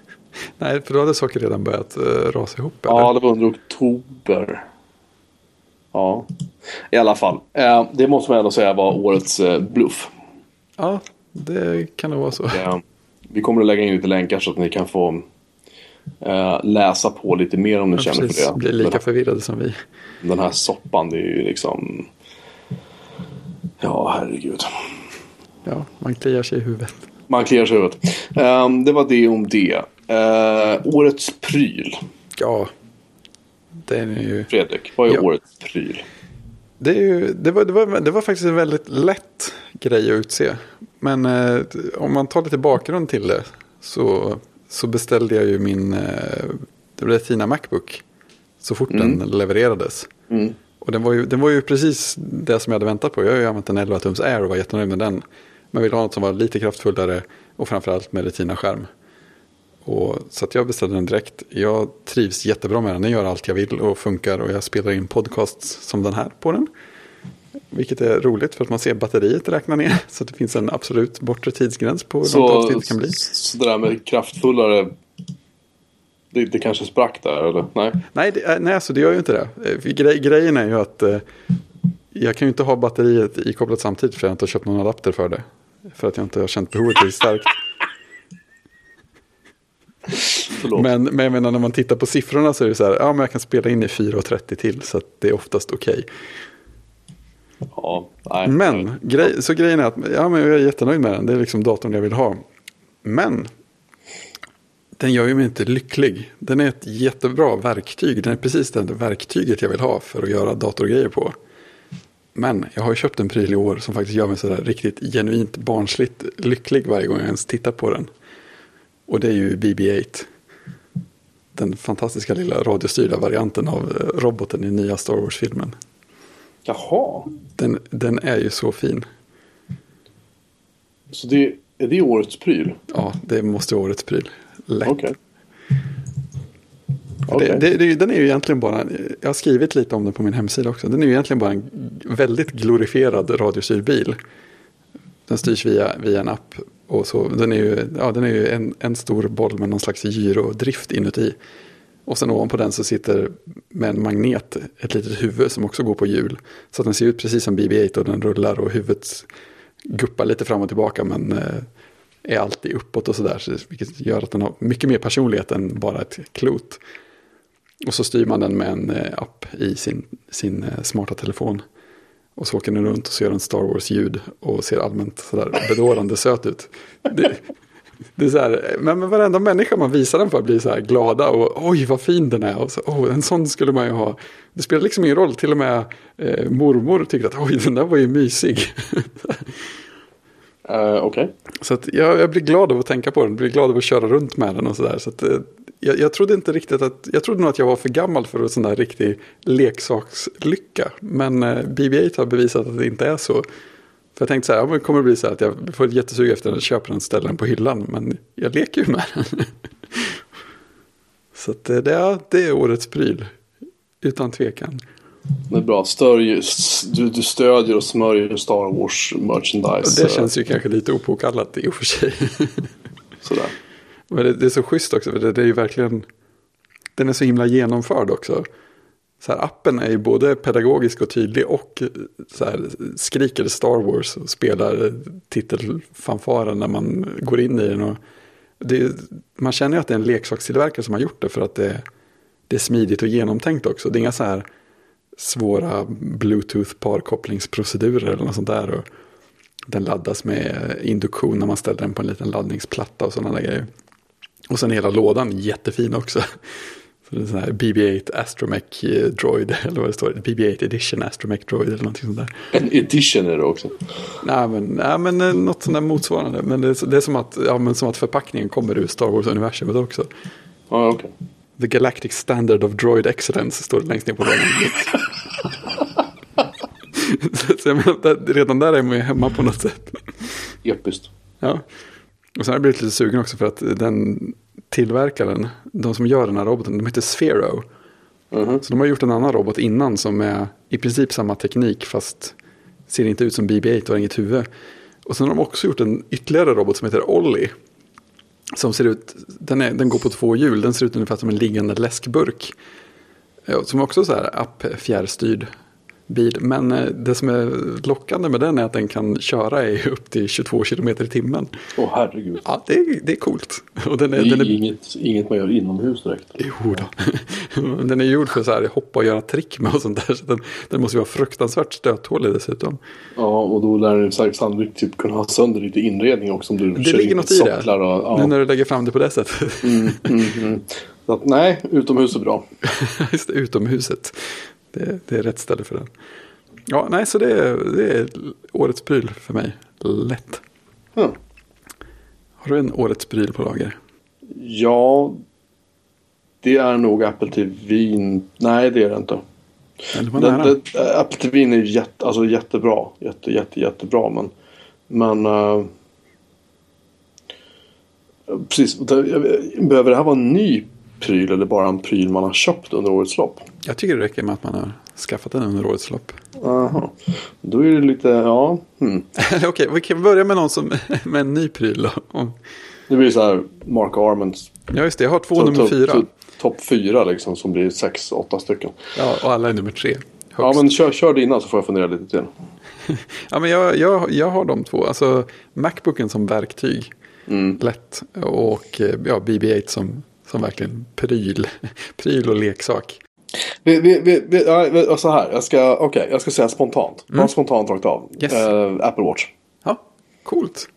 *laughs* Nej, för då hade saker redan börjat uh, rasa ihop. Eller? Ja, det var under oktober. Ja, i alla fall. Eh, det måste man ändå säga var årets eh, bluff. ja, det kan nog vara så. Eh, vi kommer att lägga in lite länkar så att ni kan få läsa på lite mer om ni Ja, känner precis, för det. blir lika förvirrade som vi. Den här soppan, det är ju liksom... Ja, herregud. Ja, man kliar sig i huvudet. Man kliar sig i huvudet. Det var det om det. Årets pryl. Ja, det är ju... Fredrik, vad är Ja. årets pryl? Det, är ju, det, var, det, var, det var faktiskt en väldigt lätt grej att utse. Men eh, om man tar lite bakgrund till det så, så beställde jag ju min eh, Retina Macbook så fort den levererades. Mm. Och den var, ju, den var ju precis det som jag hade väntat på. Jag har ju använt en 11 tums Air och var jättenöjd med den. Men ville ha något som var lite kraftfullare och framförallt med Retina-skärm. Och, så att jag beställde den direkt. Jag trivs jättebra med den. Den gör allt jag vill och funkar. Och jag spelar in podcasts som den här på den. Vilket är roligt för att man ser batteriet räkna ner. *laughs* Så det finns en absolut bortre tidsgräns på hur långt avsnitt kan bli. så det där med kraftfullare... Det, det kanske sprack där, eller? Nej? Nej, det, är- nej alltså det gör ju inte det. Eh, Grej, grejen är ju att eh, jag kan ju inte ha batteriet ikopplat samtidigt för jag har inte köpt någon adapter för det. För att jag inte har känt behovet tillräckligt starkt. Förlåt. Men, men jag menar när man tittar på siffrorna så är det så här, ja men jag kan spela in i 4.30 till så det är oftast okej. Ja, nej. Men, grej, så grejen är att ja, men jag är jättenöjd med den, det är liksom datorn jag vill ha. Men, den gör ju mig inte lycklig. Den är ett jättebra verktyg, den är precis det verktyget jag vill ha för att göra datorgrejer på. Men jag har ju köpt en pryl i år som faktiskt gör mig sådär riktigt genuint barnsligt lycklig varje gång jag ens tittar på den. Och det är ju BB-8. Den fantastiska lilla radiostyrda varianten av eh, roboten i nya Star Wars-filmen. Jaha. Den, den är ju så fin. Så det, är det årets pryl? Ja, det måste vara årets pryl. Lätt. Det, Okej. det, det, den är ju egentligen bara, jag har skrivit lite om den på min hemsida också. Den är ju egentligen bara en väldigt glorifierad radiostyrd bil. Den styrs via, via en app. Och så, den är ju, ja, den är ju en, en stor boll med någon slags gyrodrift inuti. Och sen ovanpå den så sitter med en magnet ett litet huvud som också går på hjul. Så att den ser ut precis som BB-8 och den rullar och huvudet guppar lite fram och tillbaka men eh, är alltid uppåt och sådär. Så, vilket gör att den har mycket mer personlighet än bara ett klot. Och så styr man den med en eh, app i sin, sin eh, smarta telefon. Och så åker den runt och så gör den Star Wars-ljud och ser allmänt sådär bedårande söt ut. Det, det är så här, men, men varenda människa man visar den för blir så här glada och oj vad fin den är. Och så, oh, en sån skulle man ju ha. Det spelar liksom ingen roll, till och med eh, mormor tyckte att oj den där var ju mysig. Eh, Okej. Så jag, jag blir glad av att tänka på den, blir glad av att köra runt med den och sådär. Så att, eh, jag, jag trodde inte riktigt att, jag trodde nog att jag var för gammal för en sån där riktig leksakslycka. Men eh, BB-8 har bevisat att det inte är så. För jag tänkte så här, ja, det kommer bli så här att jag får ett jättesug efter den, köper den, ställer den på hyllan. Men jag leker ju med den. *laughs* så att, eh, det, är, det är årets pryl, utan tvekan. Det är bra. Stör, s- du, du stödjer och smörjer Star Wars merchandise. Och det känns ju kanske lite opåkallat i och för sig. *laughs* Sådär. Men det, det är så schysst också, för det, det är ju verkligen, den är så himla genomförd också. Så här, appen är ju både pedagogisk och tydlig och eh, så här, skriker Star Wars och spelar titelfanfaren när man går in i den. Och det, man känner ju att det är en leksakstillverkare som har gjort det för att det, det är smidigt och genomtänkt också. Det är inga så här svåra bluetooth-parkopplingsprocedurer eller något sånt där. Och den laddas med induktion när man ställer den på en liten laddningsplatta och sådana där grejer. Och sen hela lådan jättefin också. Så det är sån här BB-8 Astromech eh, Droid, eller vad det står, BB-8 Edition Astromech Droid eller någonting sånt där. En edition är det också. Nej men, nej, men eh, något sånt där motsvarande. Men det är, det är som, att, ja, men som att förpackningen kommer ur Star Wars-universumet också. Ja, okej. The Galactic Standard of Droid Excellence står det längst ner på lådan. *laughs* *laughs* Så jag menar, redan där är man ju hemma på något sätt. Episkt. Ja. Och sen har jag blivit lite sugen också för att den tillverkaren, de som gör den här roboten, de heter Sphero. Mhm. Så de har gjort en annan robot innan som är i princip samma teknik fast ser inte ut som BB-8 och har inget huvud. Och sen har de också gjort en ytterligare robot som heter Ollie. Som ser ut, den, är, den går på två hjul, den ser ut ungefär som en liggande läskburk. Som också är så här app-fjärrstyrd bil. Men eh, det som är lockande med den är att den kan köra i upp till 22 km i timmen. Åh herregud. Ja, det är, det är coolt. Och den Det är, är den är, inget, inget man gör inomhus direkt. Jo då. *laughs* Den är gjord för så här hoppa och göra trick med och sånt där. Så den, den måste ju vara fruktansvärt stöthålig dessutom. Ja, och då lär den sannolikt typ kunna ha sönder lite inredning också. Om du Det ligger något i det. Och, ja. Nu när du lägger fram det på det sättet. mm, mm, mm. Att, nej, utomhus är bra. *laughs* Just det, utomhuset. Det, det är rätt ställe för den. Ja, nej, så det är, det är årets pryl för mig. Lätt. Ja. Har du en årets pryl på lager? ja, det är nog Apple TV. Nej, det är det inte. Den, den, Apple TV är jätte, alltså, jättebra. Jätte, jätte, jättebra. Men, men äh, precis. Behöver det här vara en ny pryl eller bara en pryl man har köpt under årets lopp? Jag tycker det räcker med att man har skaffat den under årets lopp. Aha. Då är det lite, ja. Hmm. *laughs* Okej, vi kan börja med någon som *laughs* med en ny pryl då. Det blir så här Mark Arments Ja, just det. Jag har två Så nummer topp- fyra. to- Topp fyra liksom som blir sex, åtta stycken. Ja, och alla är nummer tre. Ja Högst. men kör, kör dina så får jag fundera lite till. *laughs* Ja, men jag, jag, jag har de två. Alltså Macbooken som verktyg. Lätt. Och eh, ja, BB-8 som, som verkligen pryl, *laughs* pryl och leksak. Vi, vi, vi, ja, så här, jag ska, okej, jag ska säga spontant. Bara spontant rakt av. Yes. Eh, Apple Watch. Ja, coolt.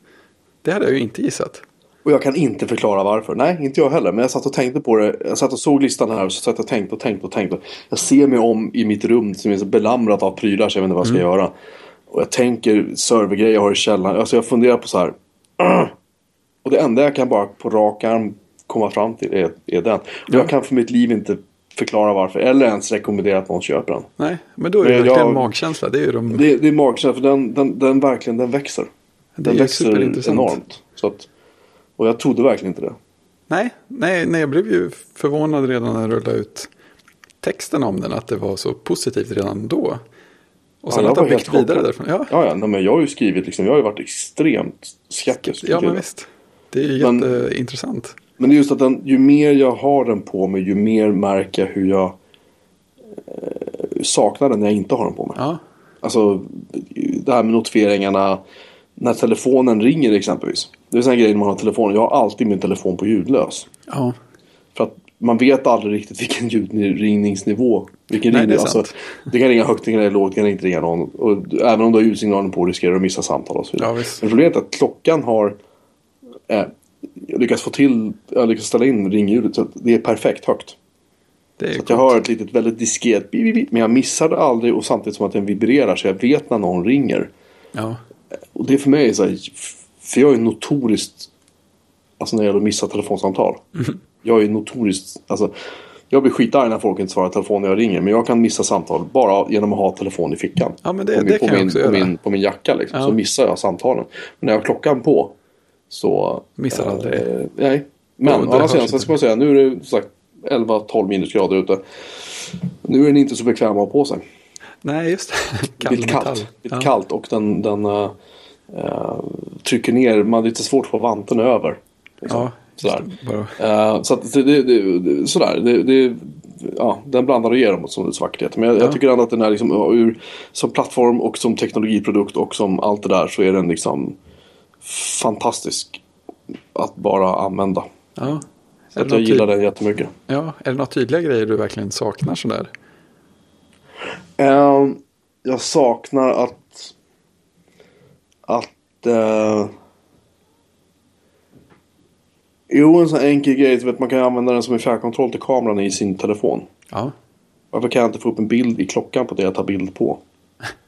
Det hade jag ju inte gissat. Och jag kan inte förklara varför. Nej, inte jag heller. Men jag satt och tänkte på det. Jag satt och såg listan här och så satt och tänkte och tänkte och tänkte. Jag ser mig om i mitt rum som är så belamrat av prylar så jag vet inte vad jag ska göra. Och jag tänker servergrejer jag har i källaren. Alltså jag funderar på så här. *clears throat* Och det enda jag kan bara på rak arm komma fram till är, är den. Och jag kan för mitt liv inte förklara varför. Eller ens rekommendera att någon köper den. Nej, men då är det Men jag- verkligen magkänsla. Det är ju de... Det, det är magkänsla för den, den, den verkligen den växer. Den växer enormt. Så att, och jag trodde verkligen inte det. Nej, nej, nej, jag blev ju förvånad redan när jag rullade ut texten om den. Att det var så positivt redan då. Och sen Ja, att det har byggt vidare chockad. därifrån. Ja, Ja, ja nej, men jag har ju skrivit liksom, jag har ju varit extremt skeptisk. ja men visst. Det är ju Men- jätteintressant. Men det är just att den, ju mer jag har den på mig, ju mer märker jag hur jag eh, saknar den när jag inte har den på mig. Ja, Alltså det här med notifieringarna. När telefonen ringer exempelvis. Det är en grej när man har telefonen. Jag har alltid min telefon på ljudlös. ja, För att man vet aldrig riktigt vilken ljudringningsnivå. Vilken Nej, ring det alltså, det kan ringa högt, det kan ringa lågt, det kan inte ringa någon. Och även om du har ljudsignalen på riskerar du att missa samtal och så vidare. Ja, visst. Men problemet är att klockan har eh, lyckats få till, jag lyckats ställa in ringljudet så det är perfekt högt. det är Så jag har ett litet väldigt diskret men jag missar det aldrig och samtidigt som att den vibrerar så jag vet när någon ringer. Ja, Och det för mig är så här, för jag är notoriskt, alltså när det gäller att missa telefonsamtal. Mhm. Jag är notoriskt, alltså jag blir skitarg när folk inte svarar telefon när jag ringer. Men jag kan missa samtal bara genom att ha telefon i fickan. Ja, men det- på min, det på kan jag min, också på göra. min, på min jacka liksom. Ja. Så missar jag samtalen. Men när jag har klockan på så... Missar aldrig. Eh, nej. Men det å andra sidan så ska man säga nu är det som sagt 11-12 minusgrader ute. Nu är den inte så bekväm att ha på sig. nej just det. *laughs* Kall Lite metall. kallt. Lite ja. kallt och den, den eh, trycker ner. Man har lite svårt att få vanten över. Liksom. Ja, Sådär. Bara, Eh, så att det, det, det, det, sådär. Det, det, ja, den blandar och ger mot som det svarthet. Men jag, Ja. jag tycker ändå att den är liksom, ur, som plattform och som teknologiprodukt och som allt det där så är den liksom fantastisk att bara använda. ja. Så att jag gillar den jättemycket. Ja, är det några tydliga grejer du verkligen saknar sådär? Eh, jag saknar att att eh, Jo, en sån enkel grej. Vet, man kan använda den som en fjärrkontroll till kameran i sin telefon. Ja, Varför kan jag inte få upp en bild i klockan på det jag tar bild på?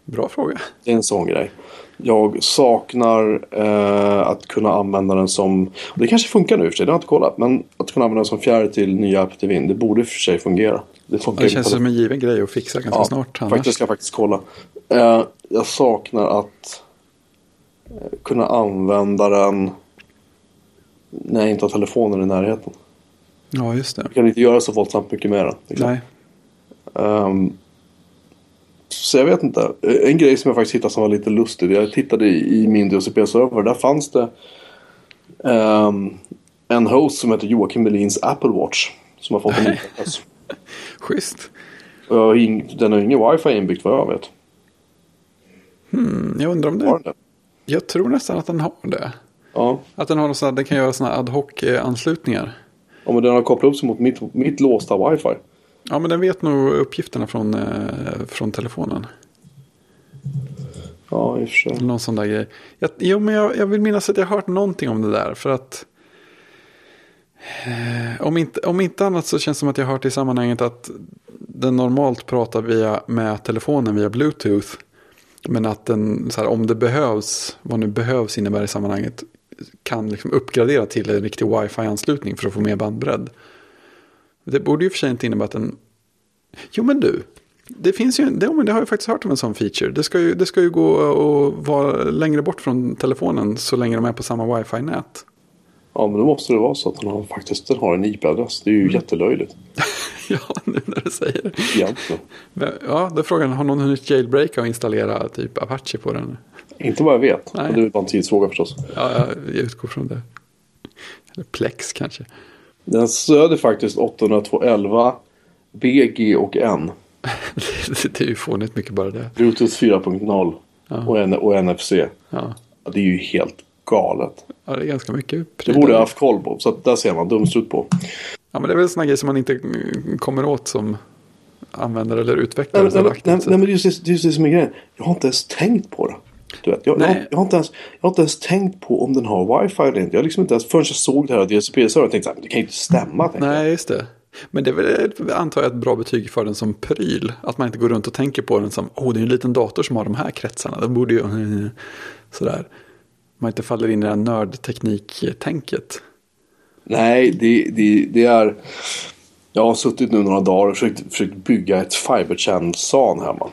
Bra fråga. Det är en sån grej. Jag saknar eh, att kunna använda den som... Det kanske funkar nu för sig, det har jag inte kollat. Men att kunna använda den som fjärr till nya Apple TV. Det borde för sig fungera. Det funkar Det känns som en given grej att fixa ganska Ja, snart. Annars. Faktiskt ska jag faktiskt kolla. Eh, jag saknar att eh, kunna använda den när jag inte har telefonen i närheten. Ja, just det. Jag kan inte göra så våldsamt mycket med den. liksom. Nej. Ehm, så jag vet inte. En grej som jag faktiskt hittade som var lite lustig. Jag tittade i, i min DCP-server. Där fanns det ehm, en host som heter Joakim Melins Apple Watch. Som har fått en IP-adress. *laughs* Schysst. Och Den har ingen wifi inbyggt vad jag vet. Mm, jag undrar om Har det. den det? Jag tror nästan att den har det. Ja. Att den har sånt här, den kan göra sådana ad hoc-anslutningar. ja, men den har kopplat upp sig mot mitt, mitt låsta wifi. Ja, men den vet nog uppgifterna från, eh, från telefonen. Ja, i och för sig. Någon sån där grej. Jag, jo, men jag, jag vill minnas att jag har hört någonting om det där. För att eh, om, inte, om inte annat så känns det som att jag har hört i sammanhanget att den normalt pratar via, med telefonen via bluetooth. Men att den, här, om det behövs, vad nu behövs innebär i sammanhanget, kan liksom uppgradera till en riktig wifi-anslutning för att få mer bandbredd. Det borde ju för sig inte innebära att den... Jo men du, det finns ju, det, men det har jag faktiskt hört om en sån feature. Det ska ju, det ska ju gå att vara längre bort från telefonen så länge de är på samma wifi-nät. Ja, men då måste det vara så att har, faktiskt den har en IP-adress. Det är ju jättelöjligt. *laughs* ja, nu när du säger det. Egentligen. Ja, då är frågan, har någon hunnit jailbreaka och installera typ Apache på den? Inte vad jag vet. Nej. Det är bara en tidsfråga förstås. Ja, jag utgår från det. Eller Plex kanske. Den stöder faktiskt 802.11, BG och N. det, *laughs* det är ju fånigt mycket bara det. Bluetooth 4.0 Ja. och, N- och NFC. Ja, det är ju helt galet. Ja, det är ganska mycket Det prylar. borde jag haft koll på. Så där ser man dumstrut på. Ja, men det är väl sådana grejer som man inte mm, kommer åt som användare eller utvecklare. Nej, nej, nej, nej, men det är just det, det just det som är grejen. Jag har inte ens tänkt på det. Du vet, jag, jag, jag, har inte ens, jag har inte ens tänkt på om den har wifi eller inte. Jag har liksom inte ens, förrän jag såg det här DSP-servern tänkte jag, det kan ju inte stämma. jag. Nej, just det. Men det är väl, antar jag, ett bra betyg för den som pryl. Att man inte går runt och tänker på den som, åh, det är en liten dator som har de här kretsarna. Det borde ju, *laughs* sådär. Man inte faller in i det här nördteknik-tänket. Nej, det, det, det är... Jag har suttit nu några dagar och försökt, försökt bygga ett fiber channel SAN hemma.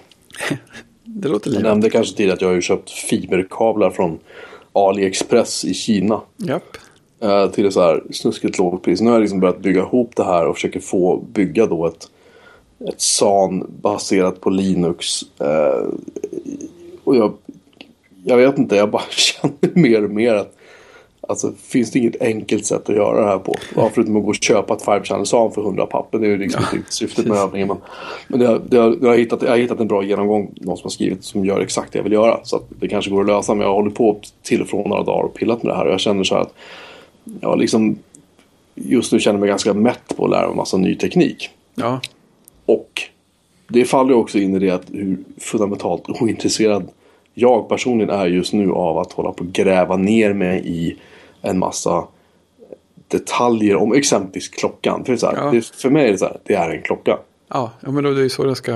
*laughs* Det låter Jag livet. nämnde kanske tidigare att jag har ju köpt fiberkablar från AliExpress i Kina. Japp. eh, till ett så här snuskigt lågt pris. Nu har jag liksom börjat bygga ihop det här och försöker få bygga då ett, ett SAN baserat på Linux. Eh, och jag, jag vet inte, jag bara *laughs* känner mer och mer att Alltså finns det inget enkelt sätt att göra det här på? Ja, förutom att gå och köpa ett Five Channel SAN för 100 papper. Det är ju liksom Ja, inte syftet med övningen. Men, men det, det, jag, har hittat, jag har hittat en bra genomgång. Någon som har skrivit som gör exakt det jag vill göra. Så att det kanske går att lösa. Men jag hållit på till och från några dagar och pillat med det här. Och jag känner så här att jag liksom just nu känner mig ganska mätt på att lära mig massa ny teknik. Ja, Och det faller också in i det att hur fundamentalt ointresserad jag personligen är just nu av att hålla på och gräva ner mig i en massa detaljer om exempelvis klockan. För, det så här, Ja. det, för mig är det så här, det är en klocka. ja, ja men då, det är ju så det ska...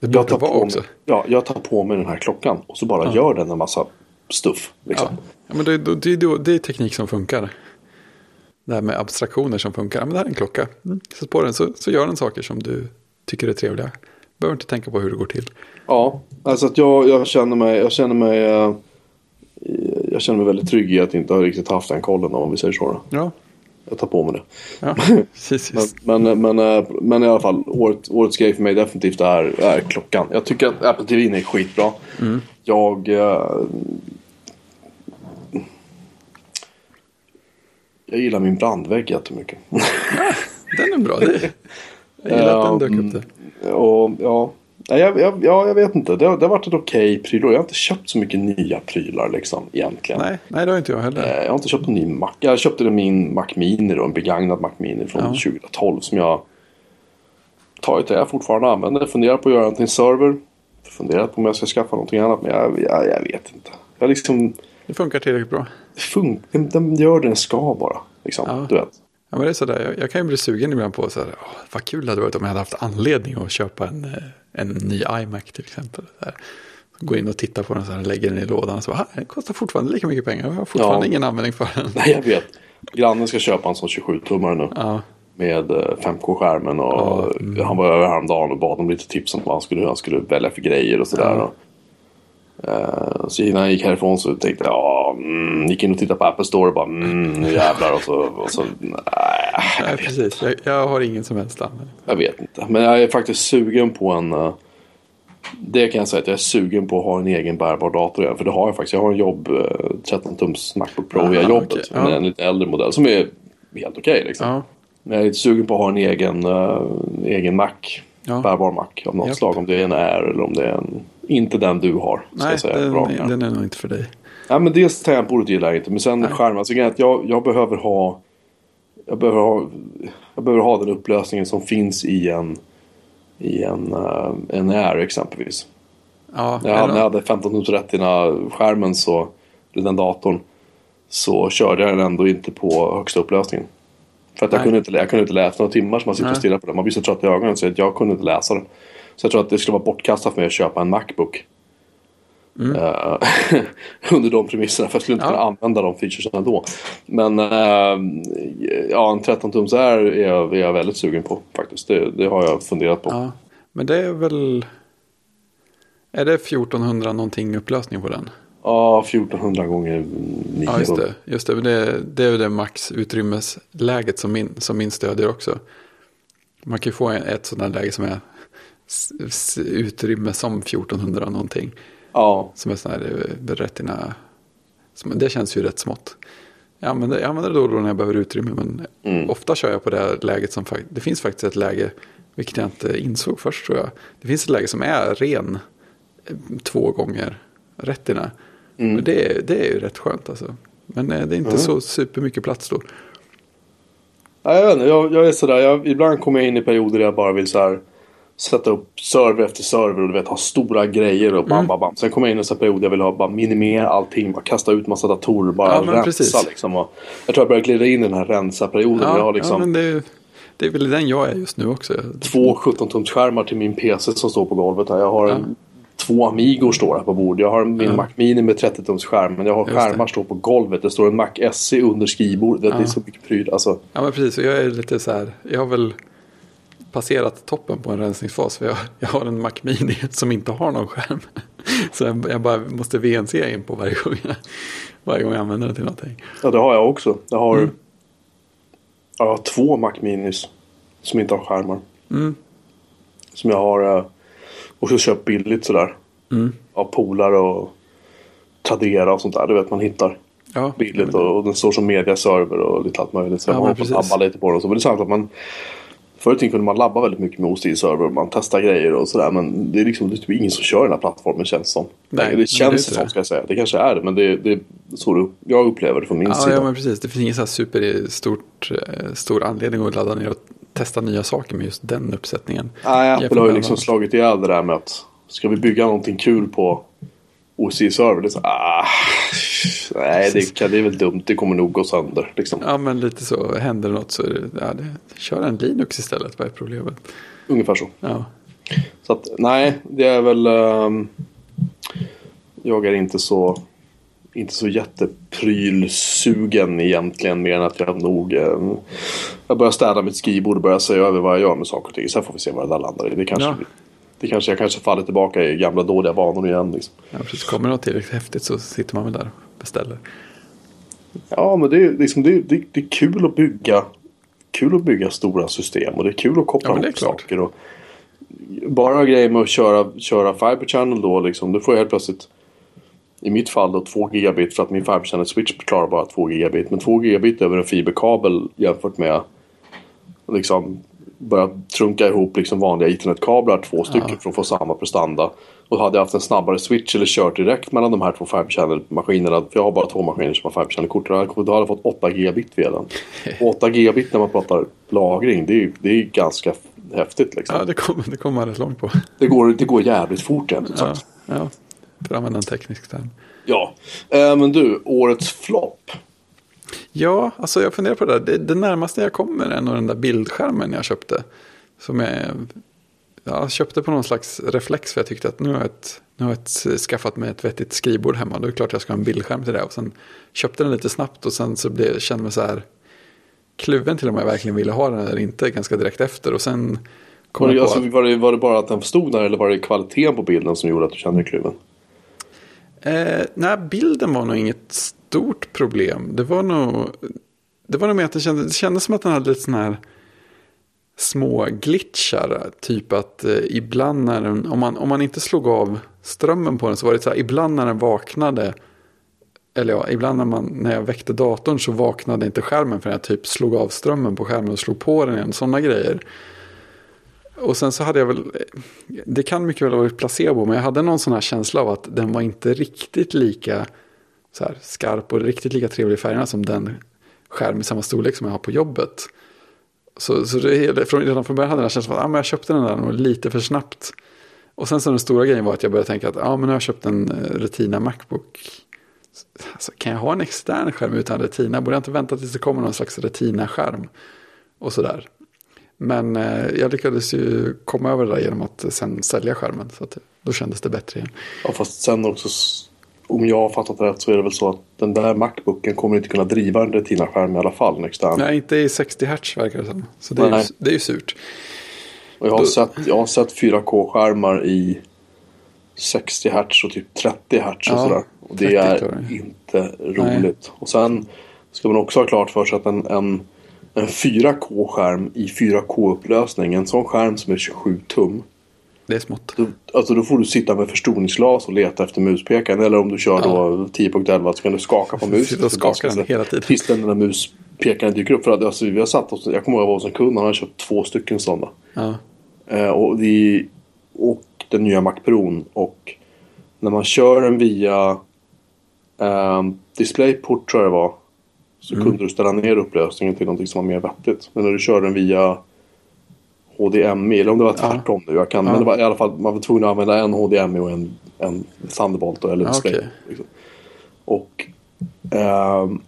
Det Jag tar, vara på också. mig, ja, jag tar på mig den här klockan och så bara gör den en massa stuff. Liksom. Ja. ja, men det, det, det, det, det är teknik som funkar. Det här med abstraktioner som funkar. Ja, men det här är en klocka. Mm. Sätt på den så, så gör den saker som du tycker är trevliga. Behöver inte tänka på hur det går till. Ja, alltså att jag, jag känner mig, jag känner mig, eh, jag känner mig väldigt trygg i att inte ha riktigt haft den kollen om vi säger så. Ja, Jag tar på mig det. ja. *laughs* Men, men, men, eh, men i alla fall, året, årets grej för mig definitivt är, är klockan. Jag tycker att Apple TV är skitbra. Jag... eh, jag gillar min brandvägg jättemycket. Den är bra. Det, jag gillar att den dök upp *laughs* där. Och ja, nej, jag, jag, ja, jag vet inte. Det, har- det har varit ett okej pryl. Jag har inte köpt så mycket nya prylar liksom egentligen. Nej, nej, det har inte jag heller. Eh, Jag har inte köpt en ny Mac. Jag köpte min Mac Mini då, en begagnad Mac Mini från Ja. 2012 som jag tagit det jag fortfarande använder. Funderar på att göra en server. Funderat på om jag ska skaffa någonting annat men jag, jag, jag vet inte. Jag liksom, Det funkar tillräckligt bra. det fun- den, den gör det den ska bara. Liksom, Ja. du vet. Ja, men det är sådär. Jag, jag kan ju bli sugen ibland på så här, åh, vad kul det hade varit om jag hade haft anledning att köpa en, eh, en ny iMac till exempel. Här. Gå in och titta på den så här, lägger den i lådan och så, ah, den kostar fortfarande lika mycket pengar. Jag har fortfarande Ja. ingen användning för den. Nej jag vet. Grannen ska köpa en sån 27-tummare nu. Ja, Med eh, 5K-skärmen och Ja, mm. han var över häromdagen och bad om lite tips om vad han skulle, han skulle välja för grejer och sådär. Ja. Eh, så innan jag gick härifrån så tänkte jag, ja, mm, gick in och tittade på Apple Store och bara, mm, nu jävlar. Och så, och så nej, jag, vet, precis. Jag, jag har ingen som helst användning. jag vet inte. Men jag är faktiskt sugen på en, eh, det kan jag säga att jag är sugen på att ha en egen bärbar dator igen. För det har jag faktiskt. Jag har en jobb, eh, 13-tums Macbook Pro via jobbet. Men Ja. en lite äldre modell som är helt okej liksom. Ja, Men jag är lite sugen på att ha en egen, egen Mac. Ja. Bärbar Mac av något Japp. slag. Om det är en Air eller om det är en... Inte den du har. Ska nej, jag säga. den, den är nog inte för dig. Ja, men dels tangentbordet gillar jag inte. Men sen skärmen. Alltså, jag, jag behöver ha... Jag behöver ha, jag behöver ha den upplösningen som finns i en, i en, eh, en Air exempelvis. Ja, När jag, när jag hade 15 tums retina skärmen så, den datorn, så körde jag den ändå inte på högsta upplösningen. För att jag Nej. kunde, inte, jag kunde inte läsa några timmar som man sitter och Nej. stirrar på den. Man blir så trött i ögonen så att jag kunde inte läsa den. Så jag tror att det skulle vara bortkastat för mig att köpa en Macbook. Eh, *laughs* under de premisserna. För jag skulle inte Mm. Ja. kunna använda de featuresen ändå. Men eh, ja, en 13 tums är, är, jag, är jag väldigt sugen på faktiskt. Det, det har jag funderat på. ja, men det är väl... Är det 1400 någonting upplösning på den? Ja, 1400 gånger 900. Ja, just det. Just det. Det, det är ju det maxutrymmesläget som min, som min stödjer också. Man kan ju få ett sådant läge som är utrymme som 1400 någonting. Ja, Som är sån här eh, retina. Det känns ju rätt smått. Jag använder, jag använder det då och då när jag behöver utrymme. Men Mm. ofta kör jag på det här läget som Det finns faktiskt ett läge. Vilket jag inte insåg först tror jag. Det finns ett läge som är ren. eh, Två gånger retina. Mm. Men det, är- det är ju rätt skönt alltså. Men eh, det är inte så supermycket plats då. Nej, jag vet inte, jag, jag är sådär. Jag, ibland kommer jag in i perioder där jag bara vill så här sätta upp server efter server och du vet ha stora grejer och bam, Mm. bam, bam. Sen kommer jag in i en period jag vill ha bara minimera allting, bara kasta ut massa datorer, bara Ja, rensa precis. liksom. Och jag tror jag börjar glida in i den här rensa-perioden. jag har liksom ja, men det, är- det är väl den jag är just nu också. två 17-tumsskärmar till min PC som står på golvet här. Jag har en, två Amigor står här på bordet. Jag har min Mac Mini med 30-tums skärm. Men jag har skärmar står på golvet. Det står en Mac SE under skrivbordet. Det är så mycket pryl. Alltså, Ja men precis, och jag är lite så här, jag har väl passerat toppen på en rensningsfas. För jag, jag har en Mac Mini som inte har någon skärm. *laughs* Så jag, jag bara måste VNC in på varje gång jag, varje gång jag använder den till någonting. ja, det har jag också. Jag har, Mm. jag har två Mac Minis som inte har skärmar. Mm. Som jag har eh, också köpt billigt sådär. Mm. Av polare och Tradera och sånt där. Du vet man hittar Ja, billigt och, och den står som mediaserver och lite allt möjligt. Så Ja, man precis. labba lite på den. och Så. Men det är sant att man Förr tiden kunde man labba väldigt mycket med OSD-server och man testar grejer och sådär. Men det är liksom det är typ ingen som kör den här plattformen känns som. Nej, det det känns inte som det. ska jag säga. Det kanske är det. Men det, det är så det- jag upplever det från min Ja, sida. ja men precis. Det finns ingen så här super stort, eh, stor anledning att ladda ner och testa nya saker med just den uppsättningen. Nej, Apple har ju liksom slagit ihjäl det där med att ska vi bygga någonting kul på OSD-server? Det är så, ah, nej, det, kan, det är väl dumt. Det kommer nog gå sönder. Liksom. Ja, men lite så. Händer något så ja, det, kör en Linux istället. Vad är problemet? Ungefär så. Ja, Så att, nej, det är väl... ehm, jag är inte så, inte så jätteprylsugen egentligen. Mer än att jag nog... ehm, jag börjar städa mitt skrivbord och börjar se över vad jag gör med saker och ting. Sen får vi se vad det där landar i. Det kanske, Ja. Det kanske, jag kanske faller tillbaka i gamla dåliga vanor igen. Liksom. ja precis. Kommer det något tillräckligt häftigt så sitter man väl där och beställer. Ja, men det är, liksom, det, är- det, det är kul att bygga kul att bygga stora system och det är kul att koppla Ja, ihop saker. Och bara grejen med att köra, köra Fiber Channel då liksom, då får jag helt plötsligt i mitt fall då 2 gigabit för att min Fiber Channel Switch klarar bara 2 gigabit. Men 2 gigabit över en fiberkabel jämfört med liksom börja trunka ihop liksom vanliga internetkablar två stycken för att få samma prestanda. Och hade jag haft en snabbare switch eller kört direkt mellan de här två Fiber Channel-maskinerna. För jag har bara två maskiner som har Fiber Channel-kort. Då hade jag- fått 8 gigabit den. *laughs* Och 8 gigabit när man pratar lagring, det är, ju- det är ganska häftigt liksom. Ja, det kommer det kommer man rätt långt på. *laughs* Det, går, det går jävligt fort rent ut Ja, sagt. ja. För att använda en teknisk term. Ja. Eh, men du, årets flopp. Ja, alltså jag funderar på det där. Det, det närmaste jag kommer är nog den där bildskärmen jag köpte. Som jag, jag köpte på någon slags reflex för jag tyckte att nu har jag, ett, nu har jag ett, skaffat mig ett vettigt skrivbord hemma. Då är det klart jag ska ha en bildskärm till det. Och sen köpte den lite snabbt och sen så blev, kände mig så här kluven till om jag verkligen ville ha den eller inte ganska direkt efter. Och sen kom Var det, jag på alltså, var, det, var det bara att den stod där eller var det kvaliteten på bilden som gjorde att du kände dig kluven? Eh, nej, bilden var nog inget stort problem. Det var nog, det var nog mer att det kändes, det kändes som att den hade lite sån här små glitchar. Typ att eh, ibland när den, om man, om man inte slog av strömmen på den så var det så här, ibland när den vaknade. Eller ja, ibland när, man, när jag väckte datorn så vaknade inte skärmen för jag typ slog av strömmen på skärmen och slog på den igen. Sådana grejer. Och sen så hade jag väl, eh, det kan mycket väl ha varit placebo, men jag hade någon sån här känsla av att den var inte riktigt lika så här, skarp och riktigt lika trevlig i färgerna som den skärm i samma storlek som jag har på jobbet. Så, så det, från, redan från början hade jag den här känslan av att ah, men jag köpte den där nog lite för snabbt. Och sen så den stora grejen var att jag började tänka att ah, men nu har jag köpt en eh, Retina Macbook. Alltså, kan jag ha en extern skärm utan Retina? Borde jag inte vänta tills det kommer någon slags Retina-skärm? Och sådär. Men eh, jag lyckades ju komma över det där genom att sen sälja skärmen. Så att, då kändes det bättre igen. Ja, fast sen också, om jag har fattat rätt så är det väl så att den där Macbooken kommer inte kunna driva en Retina-skärm i alla fall. En extern. Nej, inte i 60 Hz verkar det som. Så det är, ju, Nej. det är ju surt. Och jag har, Då- sett, jag har sett 4K-skärmar i 60 Hz och typ 30 Hz och Ja, sådär. Och det 30 är inte roligt. Och sen ska man också ha klart för sig att en, en, en 4K-skärm i 4K-upplösning, en sån skärm som är 27 tum. Det är smått. Då, alltså då får du sitta med förstoringsglas och leta efter muspekaren. Eller om du kör då 10.11 så kan du skaka på *laughs* musen. Sitta och skaka den hela tiden. Tills den där muspekaren dyker upp. För att, alltså, vi har satt oss, jag kommer ihåg hos en kund. Han hade köpt två stycken sådana. Ja. Eh, och, det, och den nya Mac Pro. Och när man kör den via eh, DisplayPort tror jag det var. Så kunde du ställa ner upplösningen till någonting som var mer vettigt. Men när du kör den via HDMI, eller om det var tvärtom nu. Jag kan, Men det var i alla fall, man var tvungen att använda en HDMI och en, en Thunderbolt eller Display. okej. Liksom. Och ehm,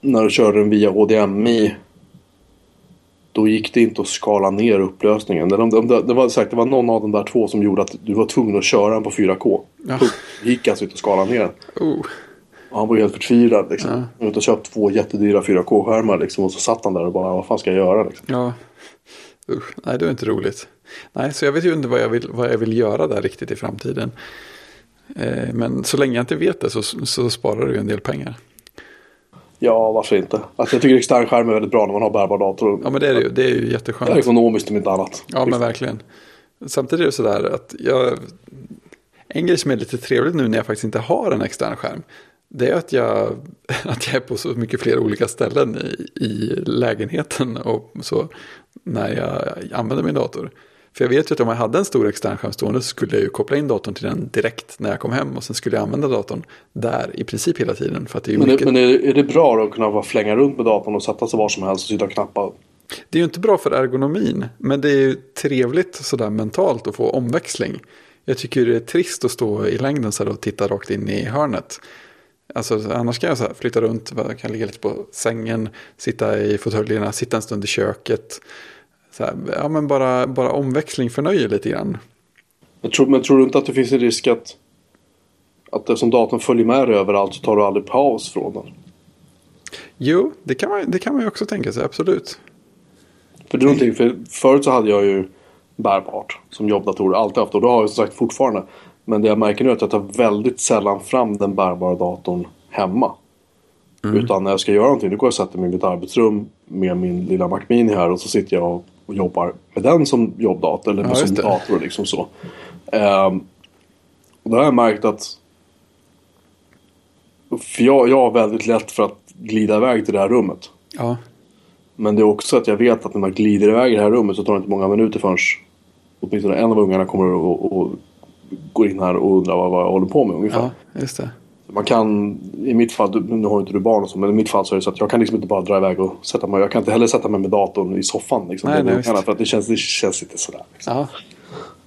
när du körde den via HDMI då gick det inte att skala ner upplösningen. Det, det, det, var, sagt, det var någon av de där två som gjorde att du var tvungen att köra den på 4K. Ja. Det gick alltså inte att skala ner den. Oh. Och han var helt förtvivlad. Liksom. Han hade inte köpt två jättedyra 4K-skärmar liksom, och så satt han där och bara vad fan ska jag göra? Liksom. Ja. Usch, nej, det är inte roligt. Nej, så jag vet ju inte vad jag vill, vad jag vill göra där riktigt i framtiden. Eh, men så länge jag inte vet det så, så sparar du en del pengar. Ja, varför inte? Alltså, jag tycker externskärm är väldigt bra när man har bärbar dator. Ja, men det är det ju. Det är ju Det är jätteskönt. ekonomiskt om inte annat. Ja, men verkligen. Samtidigt är det sådär att jag... En grej som är lite trevligt nu när jag faktiskt inte har en extern skärm. Det är att jag, att jag är på så mycket fler olika ställen i, i lägenheten och så när jag använder min dator. För jag vet ju att om jag hade en stor extern skärm stående så skulle jag ju koppla in datorn till den direkt när jag kom hem och sen skulle jag använda datorn där i princip hela tiden. För att det är Men, mycket... men är, är det bra då att kunna bara flänga runt med datorn och sätta sig var som helst och sitta och knappa? Det är ju inte bra för ergonomin, men det är ju trevligt sådär mentalt att få omväxling. Jag tycker det är trist att stå i längden så och titta rakt in i hörnet. Alltså, annars kan jag så här flytta runt, kan ligga lite på sängen, sitta i fåtöljerna, sitta en stund i köket. Så här, ja, men bara, bara omväxling förnöjer lite grann. Men tror, men tror du inte att det finns en risk att, att eftersom datorn följer med dig överallt så tar du aldrig paus från den? Jo, det kan man, det kan man ju också tänka sig, absolut. För, det är någonting, för förut så hade jag ju bärbart som jobbdator, alltid haft och det har jag som sagt fortfarande. Men det jag märker nu är att jag tar väldigt sällan fram den bärbara datorn hemma. Utan när jag ska göra någonting då går jag och sätter mig i mitt arbetsrum med min lilla Mac Mini här och så sitter jag och, och jobbar med den som jobbdator eller Ja, som det. dator liksom så. Ehm, och då har jag märkt att för jag, jag har väldigt lätt för att glida iväg till det här rummet. Ja, Men det är också att jag vet att när man glider iväg i det här rummet så tar det inte många minuter förrän åtminstone en av ungarna kommer och, och går in här och undrar vad, jag håller på med ungefär. ja just det. Man kan, i mitt fall, nu har inte du barn och så, men i mitt fall så är det så att jag kan liksom inte bara dra iväg och sätta mig. Jag kan inte heller sätta mig med datorn i soffan liksom. Nej, med nej, visst. för att det känns, det känns inte sådär. Liksom. Ja,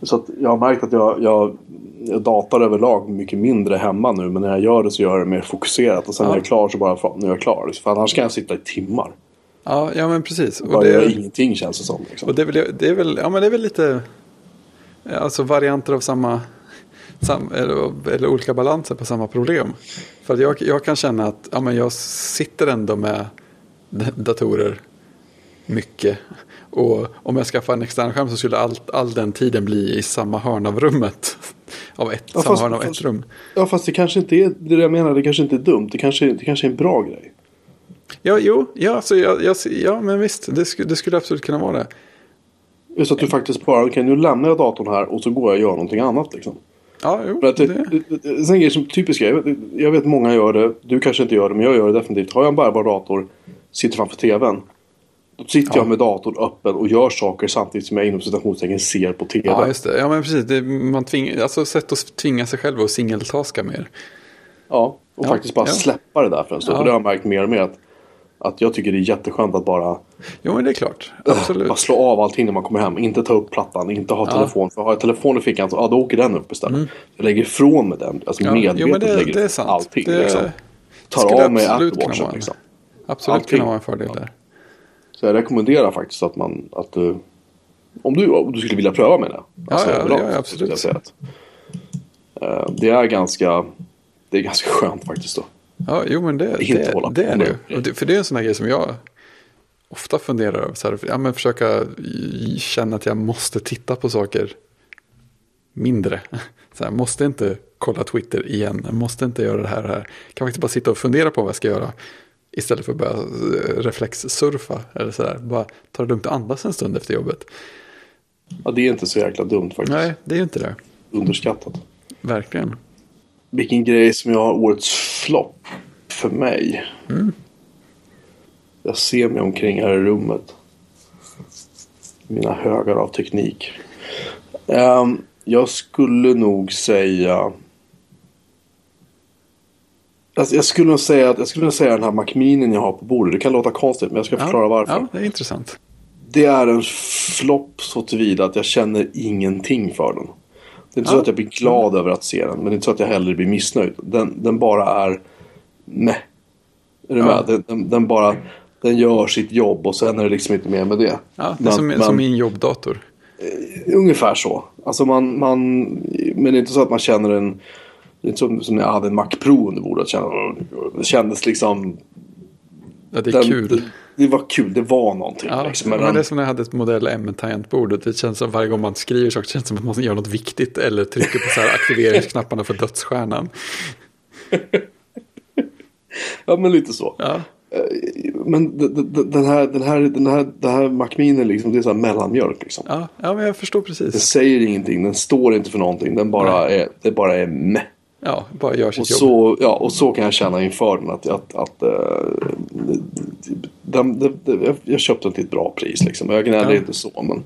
Så att jag har märkt att jag, jag, jag datar överlag mycket mindre hemma nu. Men när jag gör det så gör jag det mer fokuserat. Och sen Ja. när jag är klar så bara, fan, nu är jag klar. För annars kan jag sitta i timmar. ja, ja men precis. Och bara det, ingenting känns det som. Liksom. Och det är, väl, det, är väl, ja, men det är väl lite alltså varianter av samma, sam, eller, eller olika balanser på samma problem. För att jag, jag kan känna att ja, men jag sitter ändå med datorer mycket. Och om jag skaffar en extern skärm så skulle all, all den tiden bli i samma hörn av rummet. *laughs* Av ett, Ja, samma fast- hörn av ett rum. Ja fast det kanske inte är det jag menar. Det kanske inte är dumt. Det kanske, det kanske är en bra grej. Ja, jo, ja, så jag, jag, ja men visst, det, skulle, det skulle absolut kunna vara det. Just att du faktiskt bara, okej nu lämnar jag datorn här och så går jag och gör någonting annat liksom. Ja, jo, För att det, det, det, det, en sån grej som typisk grej. Jag vet, jag vet många gör det. Du kanske inte gör det men jag gör det definitivt. Har jag en bärbar dator, sitter framför tvn. Då sitter Ja. jag med datorn öppen och gör saker samtidigt som jag inom citationstecken ser på tv. Ja, just det. Ja, men precis. Det, man tving, alltså sätt att tvinga sig själv att singeltaska mer. Ja, och Ja, faktiskt bara ja. släppa det där för en stund. Ja. För det har jag märkt mer och mer att, att jag tycker det är jätteskönt att bara, Jo, men det är klart. Absolut. bara slå av allting när man kommer hem. Inte ta upp plattan, inte ha Ja. telefon. För har jag telefon i fickan så ja, då åker den upp istället. Jag lägger ifrån mig den. Alltså Mm. Ja, medvetet jo, men det, lägger det är sant. allting. det liksom. Tar av mig Apple liksom. absolut allting. kunna vara en fördel där. Så jag rekommenderar faktiskt att man, att du, om du, om du skulle vilja pröva med det. ja, överlag, ja, så absolut. att, eh, det är ganska, det är ganska skönt faktiskt då. Ja, jo, men det, det, det är med det ju. För det är en sån här grej som jag ofta funderar över. Så här, ja, men försöka känna att jag måste titta på saker mindre. *laughs* Så här, måste inte kolla Twitter igen. Jag måste inte göra det här och det här. Kan faktiskt bara sitta och fundera på vad jag ska göra. Istället för att börja eh, reflexsurfa. Eller så där. Bara ta det lugnt och andas en stund efter jobbet. Ja, det är inte så jäkla dumt faktiskt. Nej, det är ju inte det. Underskattat. Verkligen. Vilken grej som jag har årets flopp för mig. Jag ser mig omkring här i rummet. Mina högar av teknik. Ehm, jag skulle nog säga Alltså, jag skulle nog säga att jag skulle nog säga den här Macminen jag har på bordet. Det kan låta konstigt men jag ska förklara ja, varför. Ja, det är intressant. Det är en flopp så tillvida att jag känner ingenting för den. Det är inte så att jag blir glad över att se den. Men det är inte så att jag heller blir missnöjd. Den, den bara är meh. Är du Ja. med? Den, den, den bara den gör sitt jobb och sen är det liksom inte mer med det. Ja, det är Men- som, men- som min jobbdator. Ungefär så. Alltså man, man, men det är inte så att man känner en... Det är inte som, som när jag hade en Mac Pro under bordet. Det kändes liksom... Ja, det är den- kul. Det, det var kul, det var någonting. Ja, liksom. men Men det är den, som när jag hade ett modell M-tangentbord. Det känns som varje gång man skriver saker känns som att man gör något viktigt. Eller trycker på så här aktiveringsknapparna för dödsstjärnan. ja, men lite så. Ja, Men d- d- den här, den här, den här, den här Mac Mini liksom, det är så här mellanmjölk. Liksom. ja, ja men jag förstår Den precis. säger ingenting, den står inte för någonting. Den bara är, det bara är meh. Ja, bara gör Och sitt jobb. så, ja, och så kan jag känna inför den. Att, att, att, eh, den, den, den, jag- köpte den till ett bra pris. Liksom. Jag gnäller Ja. inte så. Men,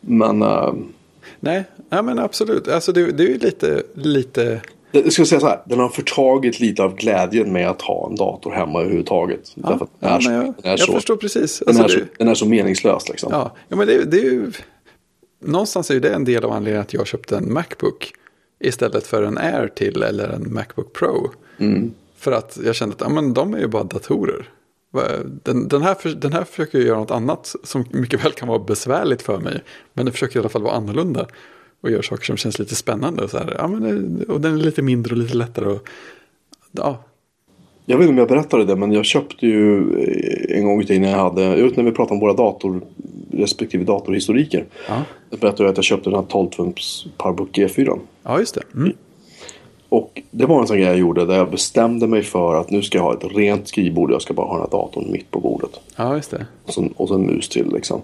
men eh, Nej, ja, men absolut. Alltså det, det är ju lite, lite... jag ska säga så här. Den har förtagit lite av glädjen med att ha en dator hemma överhuvudtaget. Ja, Därför att den är, ja, så, men jag, den är, jag så, förstår precis. den Alltså, är, så, det, den är så meningslös. Liksom. ja, ja, men det, det är ju... Någonstans är ju det en del av anledningen att jag köpte en Macbook istället för en Air till eller en Macbook Pro. Mm. För att jag kände att ja, men de är ju bara datorer. Den, den, här, den här försöker ju göra något annat som mycket väl kan vara besvärligt för mig. Men den försöker i alla fall vara annorlunda. Och gör saker som känns lite spännande. Så här, ja, men och den är lite mindre och lite lättare. Och, ja, Jag vet inte om jag berättade det men jag köpte ju eh, en gång i tiden när jag hade, jag vet när vi pratade om våra dator respektive datorhistoriker. ja, Jag berättade att jag köpte den här 12-tums Powerbook G4. ja just det. Mm. Och det var en sån grej jag gjorde där jag bestämde mig för att nu ska jag ha ett rent skrivbord. Jag ska bara ha den här datorn mitt på bordet. Ja, just det. Och så, och så en mus till liksom.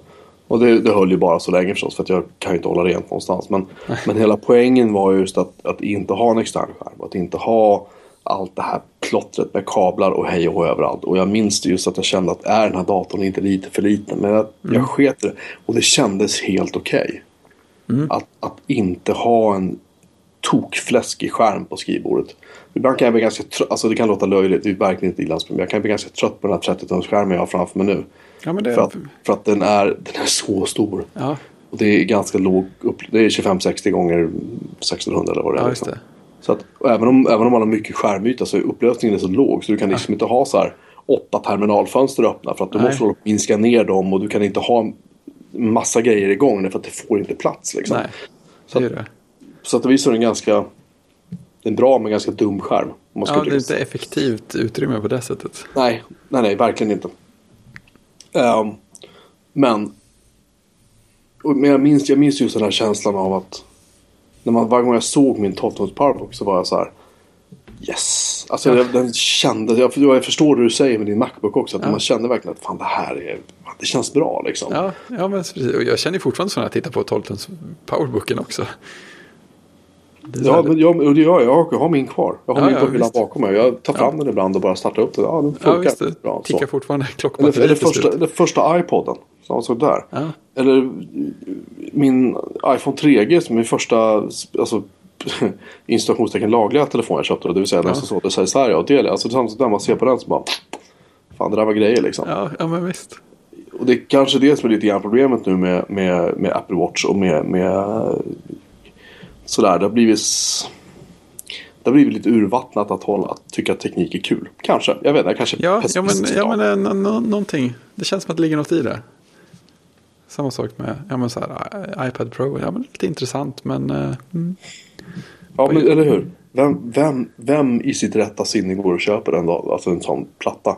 Och det, det höll ju bara så länge förstås för att jag kan ju inte hålla rent någonstans. Men, *laughs* men hela poängen var just att, att inte ha en extern skärm. Att inte ha allt det här plottret med kablar och hej och överallt. Och jag minns det just att jag kände att är den här datorn inte lite för liten? Men jag, jag sket det. Och det kändes helt okej. Att, att inte ha en tokfläskig skärm på skrivbordet. Ibland kan jag bli ganska trött, alltså det kan låta löjligt, det är verkligen inte illa men jag kan bli ganska trött på den här 30-tums skärmen jag har framför mig nu. Ja, det, För att, för att den, är, den är så stor. ja, Och det är ganska låg, upp, det är 25-60 gånger 1600 eller vad det är. ja, liksom. Så att, även, om, även om man har mycket skärmyta så är upplösningen så låg så du kan liksom inte ha så här åtta terminalfönster öppna för att du Nej. måste minska ner dem och du kan inte ha massa grejer igång för att det får inte plats. Liksom. Nej, Så att- det. Så att det visar en ganska en bra men ganska dum skärm. Ja, det är inte effektivt utrymme på det sättet. Nej, nej, nej, verkligen inte. Ehm, men, men jag, minns, jag minns just den här känslan av att när man, varje gång jag såg min 12-tums powerbook så var jag så här Yes! Alltså jag, den kände, jag, jag förstår det du säger med din Macbook också. Att Ja. man kände verkligen att fan det här är, det känns bra liksom. Ja, ja men precis. Och jag känner fortfarande så när jag tittar på 12 powerbooken också. Så Ja, men jag, det gör jag. Jag har min kvar. Jag har Ja, min ja, på hyllan visst. bakom mig. Jag tar fram den ibland och bara startar upp den. Ja, den ja, funkar visst. Det bra. Så. tickar fortfarande *laughs* Eller, klockbatteriet eller, till första, eller första iPoden. Samma sak där. Ja. Eller min iPhone 3G som är min första alltså, *laughs* installationstecken lagliga telefon jag köpte. Det vill säga den som såldes här i Sverige av Telia. Alltså samtidigt när man ser på den så bara Fan det där var grejer liksom. Ja, ja, men visst. Och det är kanske det som är lite grann problemet nu med, med, med Apple Watch och med, med sådär. Det har blivit det har blivit lite urvattnat att, hålla, att tycka att teknik är kul. Kanske, jag vet inte. Kanske Ja, ja men, ja, men eh, nå- nå- någonting. Det känns som att det ligger något i det. Samma sak med ja, men så här, i- iPad Pro. Ja, men lite intressant, men... eh, Mm. Ja, men eller hur? Vem, vem, vem i sitt rätta sinne går och köper en, dag, alltså en sån platta?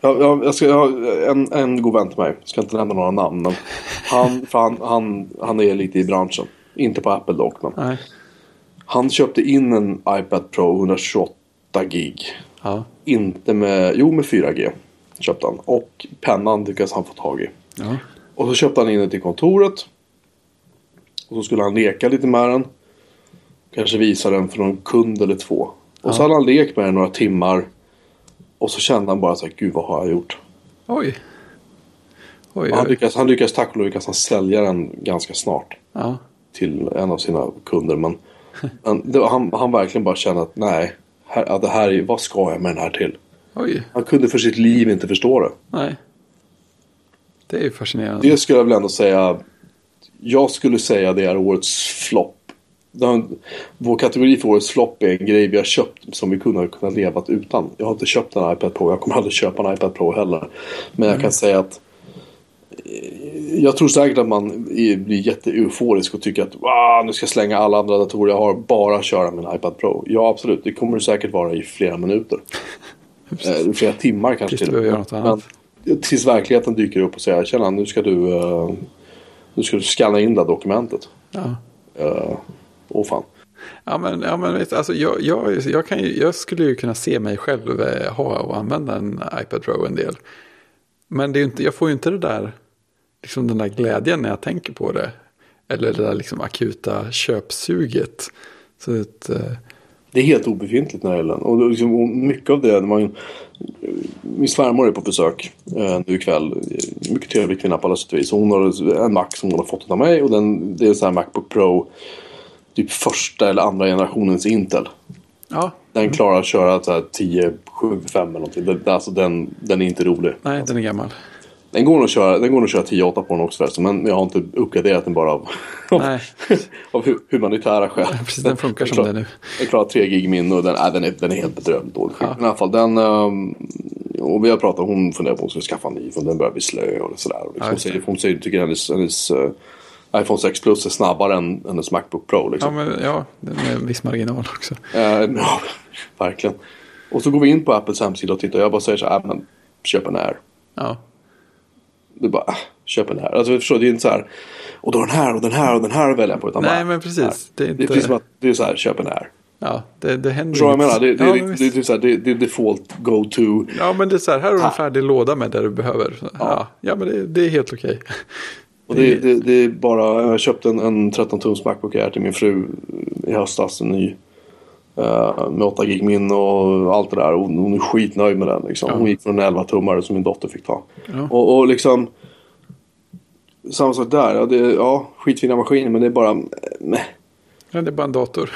Jag, jag, jag ska, jag, en, en god vän till mig, jag ska inte nämna några namn, men han, han, han, han är lite i branschen. Inte på Apple dock, men Nej. han köpte in en iPad Pro 128 gig. Ja. Inte med, jo med 4G köpte han. Och pennan lyckades han få tag i. Ja. Och så köpte han in den till kontoret. Och så skulle han leka lite med den. Kanske visa den för någon kund eller två. Och så hade han lekt med den några timmar. Och så kände han bara så här, gud vad har jag gjort? Oj. Oj, han, oj. lyckas, han lyckas tack och lov lyckas han sälja den ganska snart. Ja. Till en av sina kunder. Men, *laughs* men var, han, han verkligen bara kände att nej, här, det här är, vad ska jag med den här till? Oj, Han kunde för sitt liv inte förstå det. nej. Det är ju fascinerande. Det skulle jag väl ändå säga. Jag skulle säga det är årets flopp. Vår kategori för årets flopp är en grej vi har köpt som vi kunde ha kunnat leva utan. Jag har inte köpt en iPad Pro. Jag kommer aldrig köpa en iPad Pro heller. Men jag kan säga att jag tror säkert att man blir jätte-euforisk och tycker att wow, nu ska jag slänga alla andra datorer jag har bara köra min iPad Pro. Ja, absolut. Det kommer det säkert vara i flera minuter. *laughs* Eh, flera timmar kanske du annat. Men tills verkligheten dyker upp och säger tjena nu ska du uh, nu ska du scanna in det här dokumentet. Ja. Uh, åh fan. Ja men, ja, men vet, du, alltså, jag, jag, jag, kan ju, jag skulle ju kunna se mig själv eh, ha och använda en iPad Pro en del. Men det är inte, jag får ju inte det där, liksom den där glädjen när jag tänker på det. Eller det där liksom akuta köpsuget. Så att, eh, Det är helt obefintligt när det gäller. Och liksom, och mycket av det, man, min svärmor är på besök eh, nu ikväll. Mycket trevlig kvinna på alla sätt och vis. Hon har en Mac som hon har fått av mig och den, det är en sån här Macbook Pro. Typ första eller andra generationens Intel. ja, Den klarar att köra så här 10, 7, 5 eller någonting. Den, alltså den, den är inte rolig. nej den är gammal. Den går nog att köra, den går nog att köra 10-8 på den också förresten. Men jag har inte uppgraderat den bara av, Nej, *laughs* av hu- humanitära skäl. precis den funkar som klar- det är nu. Den klarar 3 gig minne och den, äh, den, är, den är helt bedrövligt dålig. Men i alla fall den... ehm, och vi har pratat, hon funderar på om hon ska skaffa en ny för den börjar bli slö och sådär. Och liksom, Ja, hon säger, hon säger, tycker hennes, hennes eh, iPhone 6 Plus är snabbare än hennes Macbook Pro. Ja, Liksom. men, ja, den är en viss marginal också. Eh, *laughs* ja, verkligen. Och så går vi in på Apples hemsida och tittar. Jag bara säger så här, äh, men köp en Air. Ja, Du bara, äh, köp en Air. Alltså, förstår, det är inte så här, och då den här och den här och den här att välja på. Utan Nej, bara, men precis. Det är Det är inte- precis som att det är så här, köp en Air. ja det, det händer Förstår jag menar? Det, det, ja, det, det, det, är så här, det, det är default go-to. Ja, men det är så här, här har du en Ha. färdig låda med där du behöver. Ja, ja men det, det är helt okej. *laughs* Och det, det, det är bara, jag köpte en, en 13-tums Macbook Air till min fru i höstas. En ny. Eh, med 8 gig minne och allt det där. Och hon är skitnöjd med den. Liksom. Ja. Hon gick från en 11-tummare som min dotter fick ta. Ja. Och, och liksom. Samma sak där. Ja, det, ja, skitfina maskiner men det är bara. eh, Meh. Ja, det är bara en dator.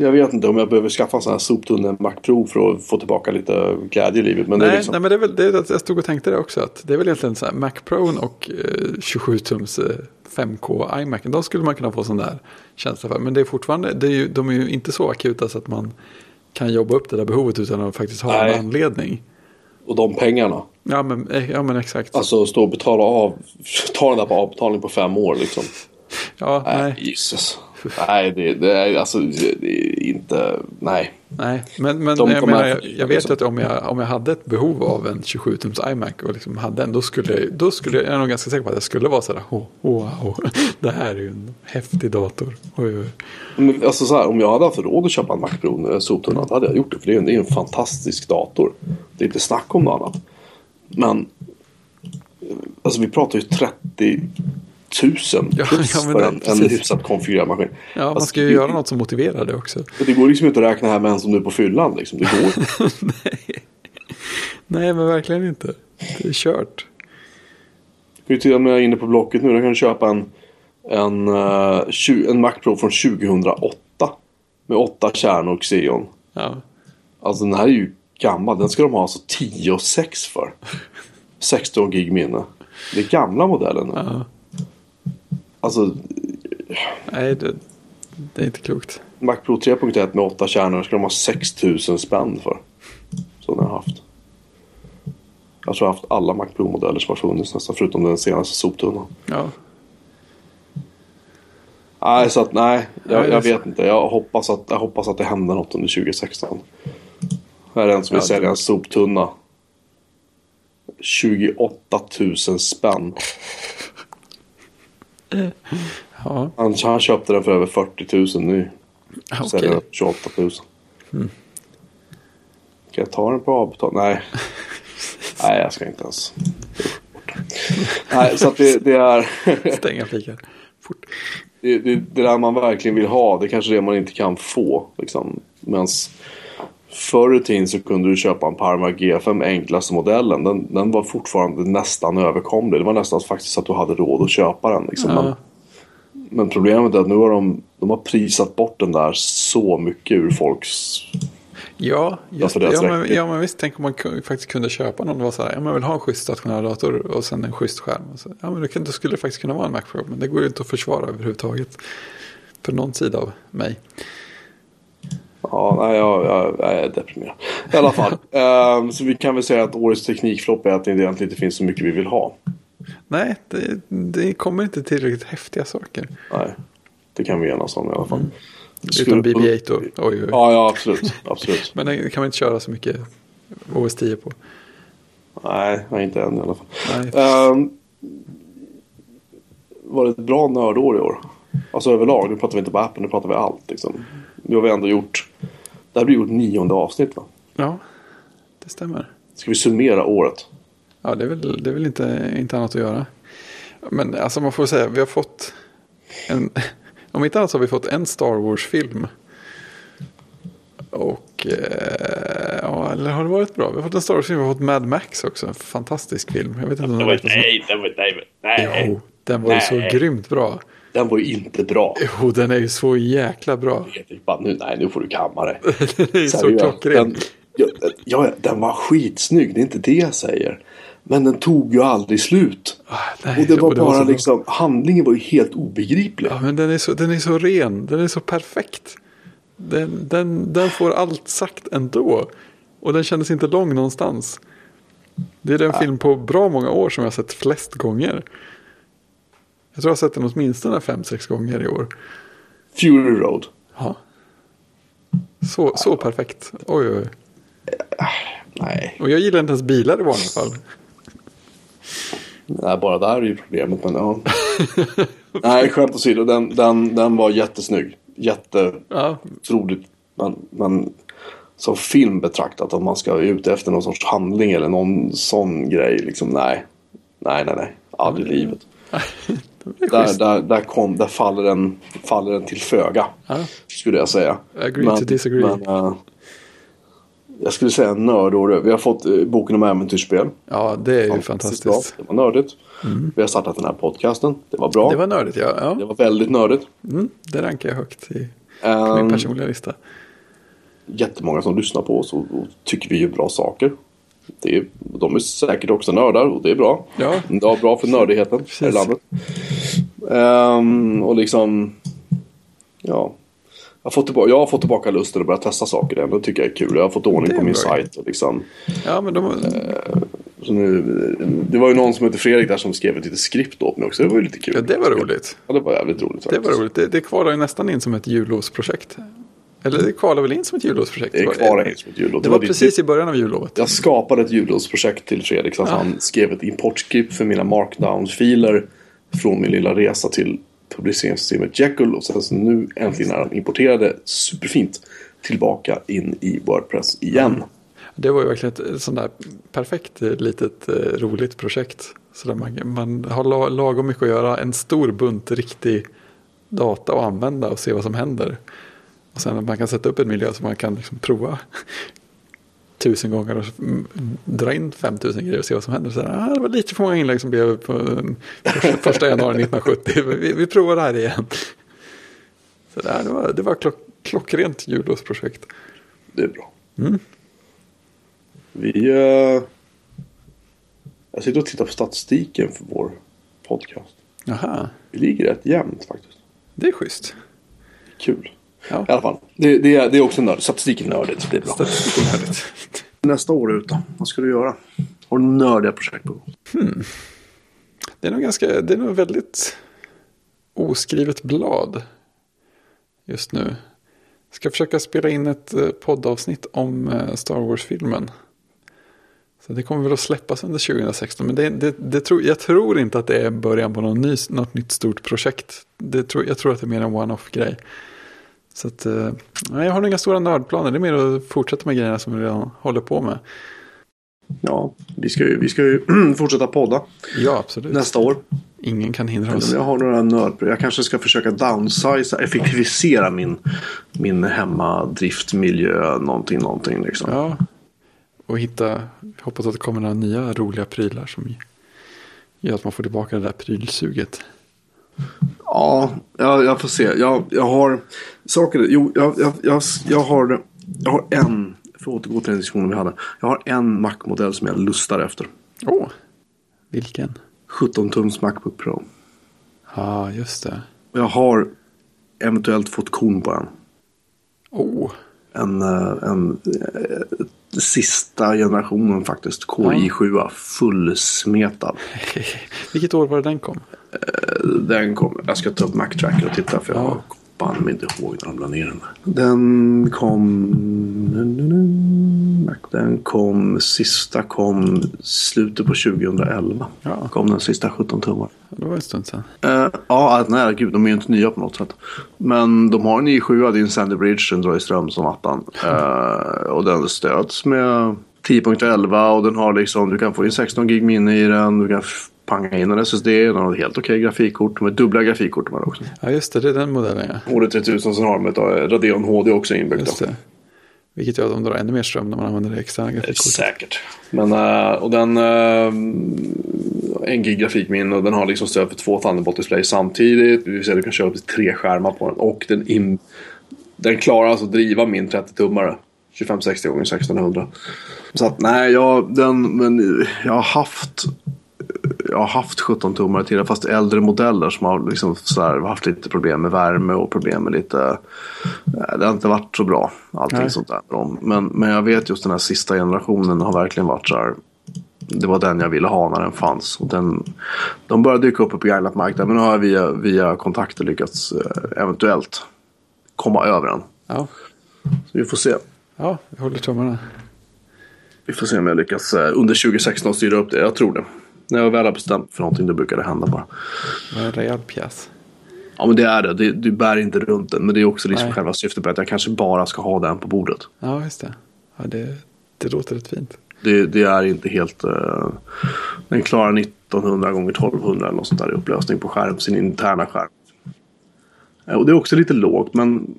Jag vet inte om jag behöver skaffa en sån här soptunne Mac Pro för att få tillbaka lite glädje i livet. Men det nej, är liksom, nej, men det är väl, det är, jag stod och tänkte det också. Att det är väl egentligen så här, Mac Pro och eh, 27-tums eh, 5K iMac. De skulle man kunna få sån där känsla för. Men det är fortfarande, det är ju, de är ju inte så akuta så att man kan jobba upp det där behovet utan att faktiskt ha Nej. en anledning. Och de pengarna. Ja men, eh, ja, men exakt. Alltså stå och betala av. *laughs* Ta den där på avbetalning på fem år liksom. ja, Nej, nej. Jesus. *laughs* Nej, det, det är alltså det är inte. Nej. Nej, men, men De jag, menar, jag, jag vet ju att om jag, om jag hade ett behov av en 27-tums iMac och liksom hade en, då skulle, jag, då skulle jag, jag är nog ganska säker på att jag skulle vara sådär, oh, wow, det här är ju en häftig dator. Oj, oj. Men, alltså så här, om jag hade haft råd att köpa en Mac Pro soptunna då hade jag gjort det. För det är, en, det är en fantastisk dator. Det är inte snack om något annat. Men. Alltså vi pratar ju 30 000 Ja, plus ja, för en, en hyfsat konfigurerad maskin. Ja, man Alltså, ska ju det- göra något som motiverar det också. Det går liksom inte att räkna här med en som du är på fyllan. Liksom. Det går. *laughs* Nej. Nej, men verkligen inte. Det är kört. Kan du till och med inne på Blocket nu. Då kan du köpa en, en, eh, en Mac Pro från 2008. Med åtta kärnor och Xeon. Ja. Alltså den här är ju gammal. Den ska de ha alltså 10 och 6 för. 16 gig minne. Det är gamla modellen nu. ja. Alltså Nej, det, det är inte klokt. Mac Pro 3.1 med 8 kärnor ska de ha 6000 spänn för. Så den har jag haft. Jag tror jag har haft alla Mac Pro-modeller som har funnits nästan. Förutom den senaste soptunnan. Ja, Nej, så att nej. Ja, Jag, jag vet inte. Jag hoppas, att, jag hoppas att det händer något under 2016. Här är en som vill Ja, sälja en soptunna. 28 000 spänn. Ja. Han, han köpte den för över 40 000 nu. okej. Säljer den för 28 000. Mm. Kan jag ta den på avbetalning? Nej. *laughs* Nej, jag ska inte ens. Nej, så att det, det är... *laughs* Stänga flikar. Fort. det, det, det där man verkligen vill ha, det är kanske det man inte kan få. Liksom. Medan förr i tiden så kunde du köpa en Parma G5, enklaste modellen. Den, den var fortfarande nästan överkomlig. Det var nästan faktiskt att du hade råd att köpa den. Liksom. Ja. Men, men problemet är att nu har de, de har prisat bort den där så mycket ur folks... Ja, just, ja, men, ja, men visst. Tänk om man faktiskt kunde köpa någon. Det var så här, ja, man vill ha en schysst stationär dator och sen en schysst skärm. Och så, ja, men det, kan, det skulle faktiskt kunna vara en Mac Pro. Men det går ju inte att försvara överhuvudtaget. För någon sida av mig. Ja, nej, jag, jag, jag är deprimerad. I alla fall. *laughs* ehm, så vi kan väl säga att årets teknikflopp är att det egentligen inte finns så mycket vi vill ha. Nej, det, det kommer inte tillräckligt häftiga saker. Nej, det kan vi enas om i alla fall. Utom BB-8 då. Oj, oj, oj. Ja, ja, absolut. absolut. *laughs* Men det kan man inte köra så mycket OS 10 på. Nej, inte än i alla fall. Nej. Ehm, var det ett bra nördår i år? Alltså överlag, nu pratar vi inte bara appen, nu pratar vi allt. Liksom. Nu har vi ändå gjort, det här blir gjort nionde avsnitt va? Ja, det stämmer. Ska vi summera året? Ja, det är väl, det är väl inte, inte annat att göra. Men alltså man får säga, vi har fått en, *laughs* om inte annat så har vi fått en Star Wars-film. Och, eh, ja, eller har det varit bra? Vi har fått en Star Wars-film, vi har fått Mad Max också, en fantastisk film. Jag vet inte om den som- nej, det var, nej, nej. Jo, den var ju så grymt bra. Den var ju inte bra. Jo, den är ju så jäkla bra. Jag bara, nu, nej, nu får du kamma dig. *laughs* Det är så Seriöst. klockren. Den, ja, ja, den var skitsnygg, det är inte det jag säger. Men den tog ju aldrig slut. Ah, nej, Och det var och det var bara så bra. liksom, handlingen var ju helt obegriplig. Ja, men den är, så, den är så ren. Den är så perfekt. Den, den, den får allt sagt ändå. Och den kändes inte lång någonstans. Det är den film på bra många år som jag har sett flest gånger. Jag tror jag har sett den åtminstone fem, sex gånger i år. Fury Road. Ja. Så, så perfekt. Oj, oj. Nej, Och jag gillar inte ens bilar i vanliga fall. nej, bara där är ju problemet. Men ja. *laughs* nej, skämt åsido, den, den, den var jättesnygg. Jätteotroligt. Ja, Men, men som film betraktat, om man ska ute efter någon sorts handling eller någon sån grej. Liksom, nej, nej, nej, nej. Aldrig i livet. *laughs* det är Där, där, där, kom, där faller, den, faller den till föga. Ja. Skulle jag säga. Agree to disagree. Men, eh, jag skulle säga nördår. Vi har fått uh, boken om äventyrsspel. ja, det är ju bra. fantastiskt. Det var nördigt. Vi har startat den här podcasten. Det var bra. Det var nördigt, ja. Det ja. var väldigt nördigt. Mm, det rankar jag högt i Um, min personliga lista. jättemånga som lyssnar på oss och, och tycker vi gör bra saker. Det är, de är säkert också nördar och det är bra. Ja. Det är bra för nördigheten här i landet. Ehm, och liksom, ja. Jag har, fått tillbaka, jag har fått tillbaka lusten att börja testa saker igen. Det tycker jag är kul. Jag har fått ordning Det på min bra. sajt. Och liksom, Ja, men de, så nu, det var ju någon som heter Fredrik där som skrev ett litet skript åt mig också. Det var ju lite kul. ja, det var roligt. Ja, det var jävligt roligt Det faktiskt. var roligt. Det, det kvalar ju nästan in som ett jullovsprojekt. Eller det kvalar väl in som ett jullovsprojekt? Det kvar in som ett jullov. Det var ditt- precis i början av jullovet. Jag skapade ett ljudlåtsprojekt till Fredrik så att Ja. han skrev ett importskript för mina markdown-filer från min lilla resa till publiceringssystemet Jekyll och sen så nu äntligen är han importerade superfint tillbaka in i Wordpress igen. Mm. Det var ju verkligen ett, sånt där perfekt eh, litet eh, roligt projekt. Så där man, man har lagom mycket att göra. En stor bunt riktig data att använda och se vad som händer. Och sen att man kan sätta upp en miljö som man kan liksom prova tusen gånger och dra in 5000 grejer och se vad som händer. Så här, ah, det var lite för många inlägg som blev på mm, första, *laughs* första januari 1970. Vi, vi provar det här igen. Så där, det var, det var klock, klockrent jullovsprojekt. Det är bra. Mm. Vi... eh, jag sitter och tittar på statistiken för vår podcast. Jaha, Vi ligger rätt jämnt faktiskt. det är schysst. Kul. Ja. I alla fall. Det, det, är, det är också nördigt. Statistik är nördigt. Det är bra. Statistik är nördigt. Nästa år ut då? Vad ska du göra? Har du nördiga projekt på gång? Det är nog ganska, det är nog väldigt oskrivet blad just nu. Ska försöka spela in ett eh, poddavsnitt om eh, Star Wars-filmen. Så det kommer väl att släppas under 2016. Men det, det, det tror, jag tror inte att det är början på någon ny, något nytt stort projekt. Det tror, jag tror att det är mer en one-off grej. Så att, eh, nej, jag har inga stora nördplaner. Det är mer att fortsätta med grejerna som vi redan håller på med. Ja, vi ska ju, vi ska ju *clears throat* fortsätta podda Ja, absolut. nästa år. Ingen kan hindra oss. Jag har några nörd... Jag kanske ska försöka downsiza, effektivisera min, min hemmadriftmiljö. Någonting, någonting liksom. Ja, och hitta, hoppas att det kommer några nya roliga prylar som gör att man får tillbaka det där prylsuget. Ja, jag, jag får se. Jag, jag har saker. Jo, jag, jag, jag, jag, har, jag har en för att återgå till den diskussionen vi hade. Jag har en Mac-modell som jag lustar efter. Åh, oh, vilken? 17-tums Macbook Pro. Ja, ah, just det. Och jag har eventuellt fått kon på den. Oh. En, eh, en, en sista generationen faktiskt. Core ja. i7 fullsmetad. *laughs* Vilket år var det den kom? Den kom, jag ska ta upp Mac-tracker och titta för jag ja. banne mig inte ihåg när de la ner den. Den kom... Den kom, sista kom slutet på 2011. Ja. Kom den sista 17 tummar. Det var en stund sedan. Uh, ja, nej gud, de är ju inte nya på något sätt. Men de har en i7, det är en Sandy Bridge, den drar i ström som attan. Uh, och den stöds med 10.11 och den har liksom, du kan få in 16 gig minne i den. Du kan panga in en SSD, den har ett helt okej okay grafikkort. Med dubbla grafikkort med också. Ja just det, det är den modellen ja. HD 3000 som har med Radeon HD också inbyggt. Vilket gör att de drar ännu mer ström när man använder det extra grafikkortet. Säkert. Men, uh, och den... En gig grafikminne och den har liksom stöd för två Thunderbolt-display samtidigt. Det vill säga du kan köra upp till tre skärmar på den. Och den, in, den klarar alltså att driva min 30-tummare. 2560 x 1600. Så att nej, jag, den, men jag har haft jag har haft 17 tummare till fast äldre modeller som har liksom här, haft lite problem med värme och problem med lite... Eh, det har inte varit så bra allting Nej. sånt där. Men, men jag vet just den här sista generationen har verkligen varit så här. Det var den jag ville ha när den fanns. Och den, de började dyka upp på begagnat marknaden men nu har jag via, via kontakter lyckats eh, eventuellt komma över den. Ja. Så vi får se. Ja, vi håller tummarna. Vi får se om jag lyckas eh, under 2016 styra upp det. Jag tror det. När jag väl har bestämt för någonting då brukar det hända bara. En rejäl pjäs. Ja men det är det. det. Du bär inte runt den. Men det är också liksom själva syftet med att jag kanske bara ska ha den på bordet. Ja just det. Ja, det, det låter rätt fint. Det, det är inte helt... Uh, den klarar 1900 gånger 1200 eller något sånt där i upplösning på skärm. Sin interna skärm. Och det är också lite lågt men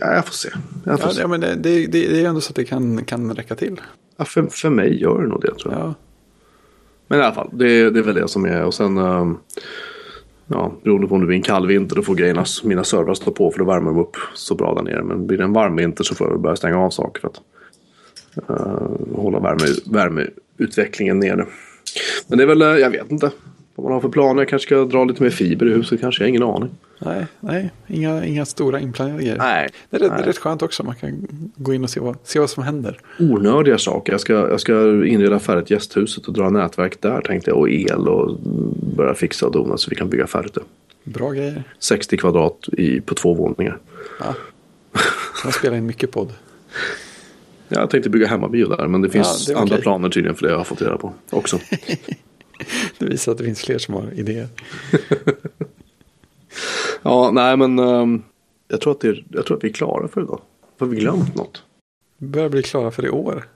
ja, jag får se. Jag får ja, se. ja, men det, det, det är ändå så att det kan, kan räcka till. Ja, för, för mig gör det nog det tror jag. Ja. Men i alla fall, det, det är väl det som är. Och sen, ehm, ja, beroende på om det blir en kall vinter då får grejerna, mina servrar stå på för då värmer de upp så bra där nere. Men blir det en varm vinter så får jag börja stänga av saker för att uh, hålla värme, värmeutvecklingen nere. Men det är väl, eh, jag vet inte vad man har för planer. Jag kanske ska dra lite mer fiber i huset kanske, jag har ingen aning. Nej, nej inga, inga stora inplanerade. Nej, det är, nej. Det är rätt skönt också. Man kan gå in och se vad, se vad som händer. Onödiga saker. Jag ska, jag ska inreda färdigt gästhuset och dra nätverk där tänkte jag. Och el och börja fixa och dona så vi kan bygga färdigt det. Bra grejer. 60 kvadrat i, på två våningar. Ja. Jag spelar in mycket podd. Jag tänkte bygga hemmabio där men det finns ja, det andra okay. planer tydligen för det jag har fått reda på också. *laughs* det visar att det finns fler som har idéer. *laughs* Ja, nej men um, jag, tror att det är, jag tror att vi är klara för idag. Har vi glömt något? Vi börjar bli klara för i år.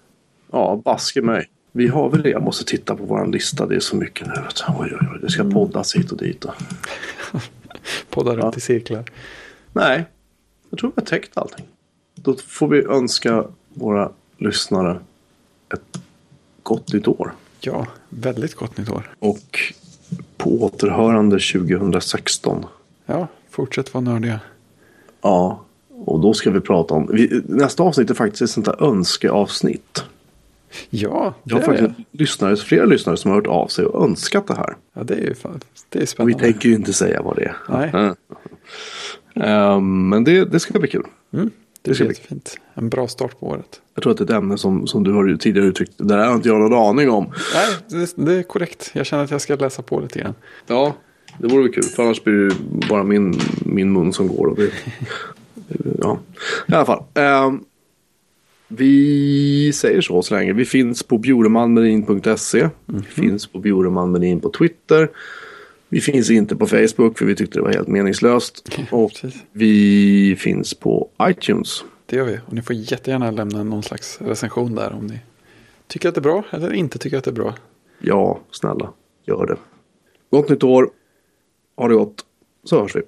Ja, baske mig. Vi har väl det. Jag måste titta på vår lista. Det är så mycket nu. Oj, oj, oj. Det ska poddas hit och dit. *laughs* Podda runt ja. i cirklar. Nej, jag tror vi har täckt allting. Då får vi önska våra lyssnare ett gott nytt år. Ja, väldigt gott nytt år. Och på återhörande 2016. Ja, fortsätt vara nördiga. Ja, och då ska vi prata om... Vi, nästa avsnitt är faktiskt ett sånt där önskeavsnitt. Ja, det Jag har faktiskt lyssnare, flera lyssnare som har hört av sig och önskat det här. Ja, det är ju det är spännande. Och vi tänker ju inte säga vad det är. Nej. Um, *laughs* men det, det ska bli kul. Mm. Det, det är jättefint. En bra start på året. Jag tror att det är ett ämne som, som du har tidigare uttryckt. Det där har inte jag någon aning om. Nej, det, det, är korrekt. Jag känner att jag ska läsa på lite grann. Ja, det vore väl kul. För annars blir det bara min, min mun som går. Och det, *laughs* ja. I alla fall. Eh, vi säger så så länge. Vi finns på bjuremanmedin.se. Mm -hmm. Vi finns på bjuremanmedin på Twitter. Vi finns inte på Facebook för vi tyckte det var helt meningslöst. *laughs* Och vi finns på iTunes. Det gör vi. Och ni får jättegärna lämna någon slags recension där om ni tycker att det är bra eller inte tycker att det är bra. Ja, snälla, gör det. Gott nytt år. Ha det gott. Så hörs vi.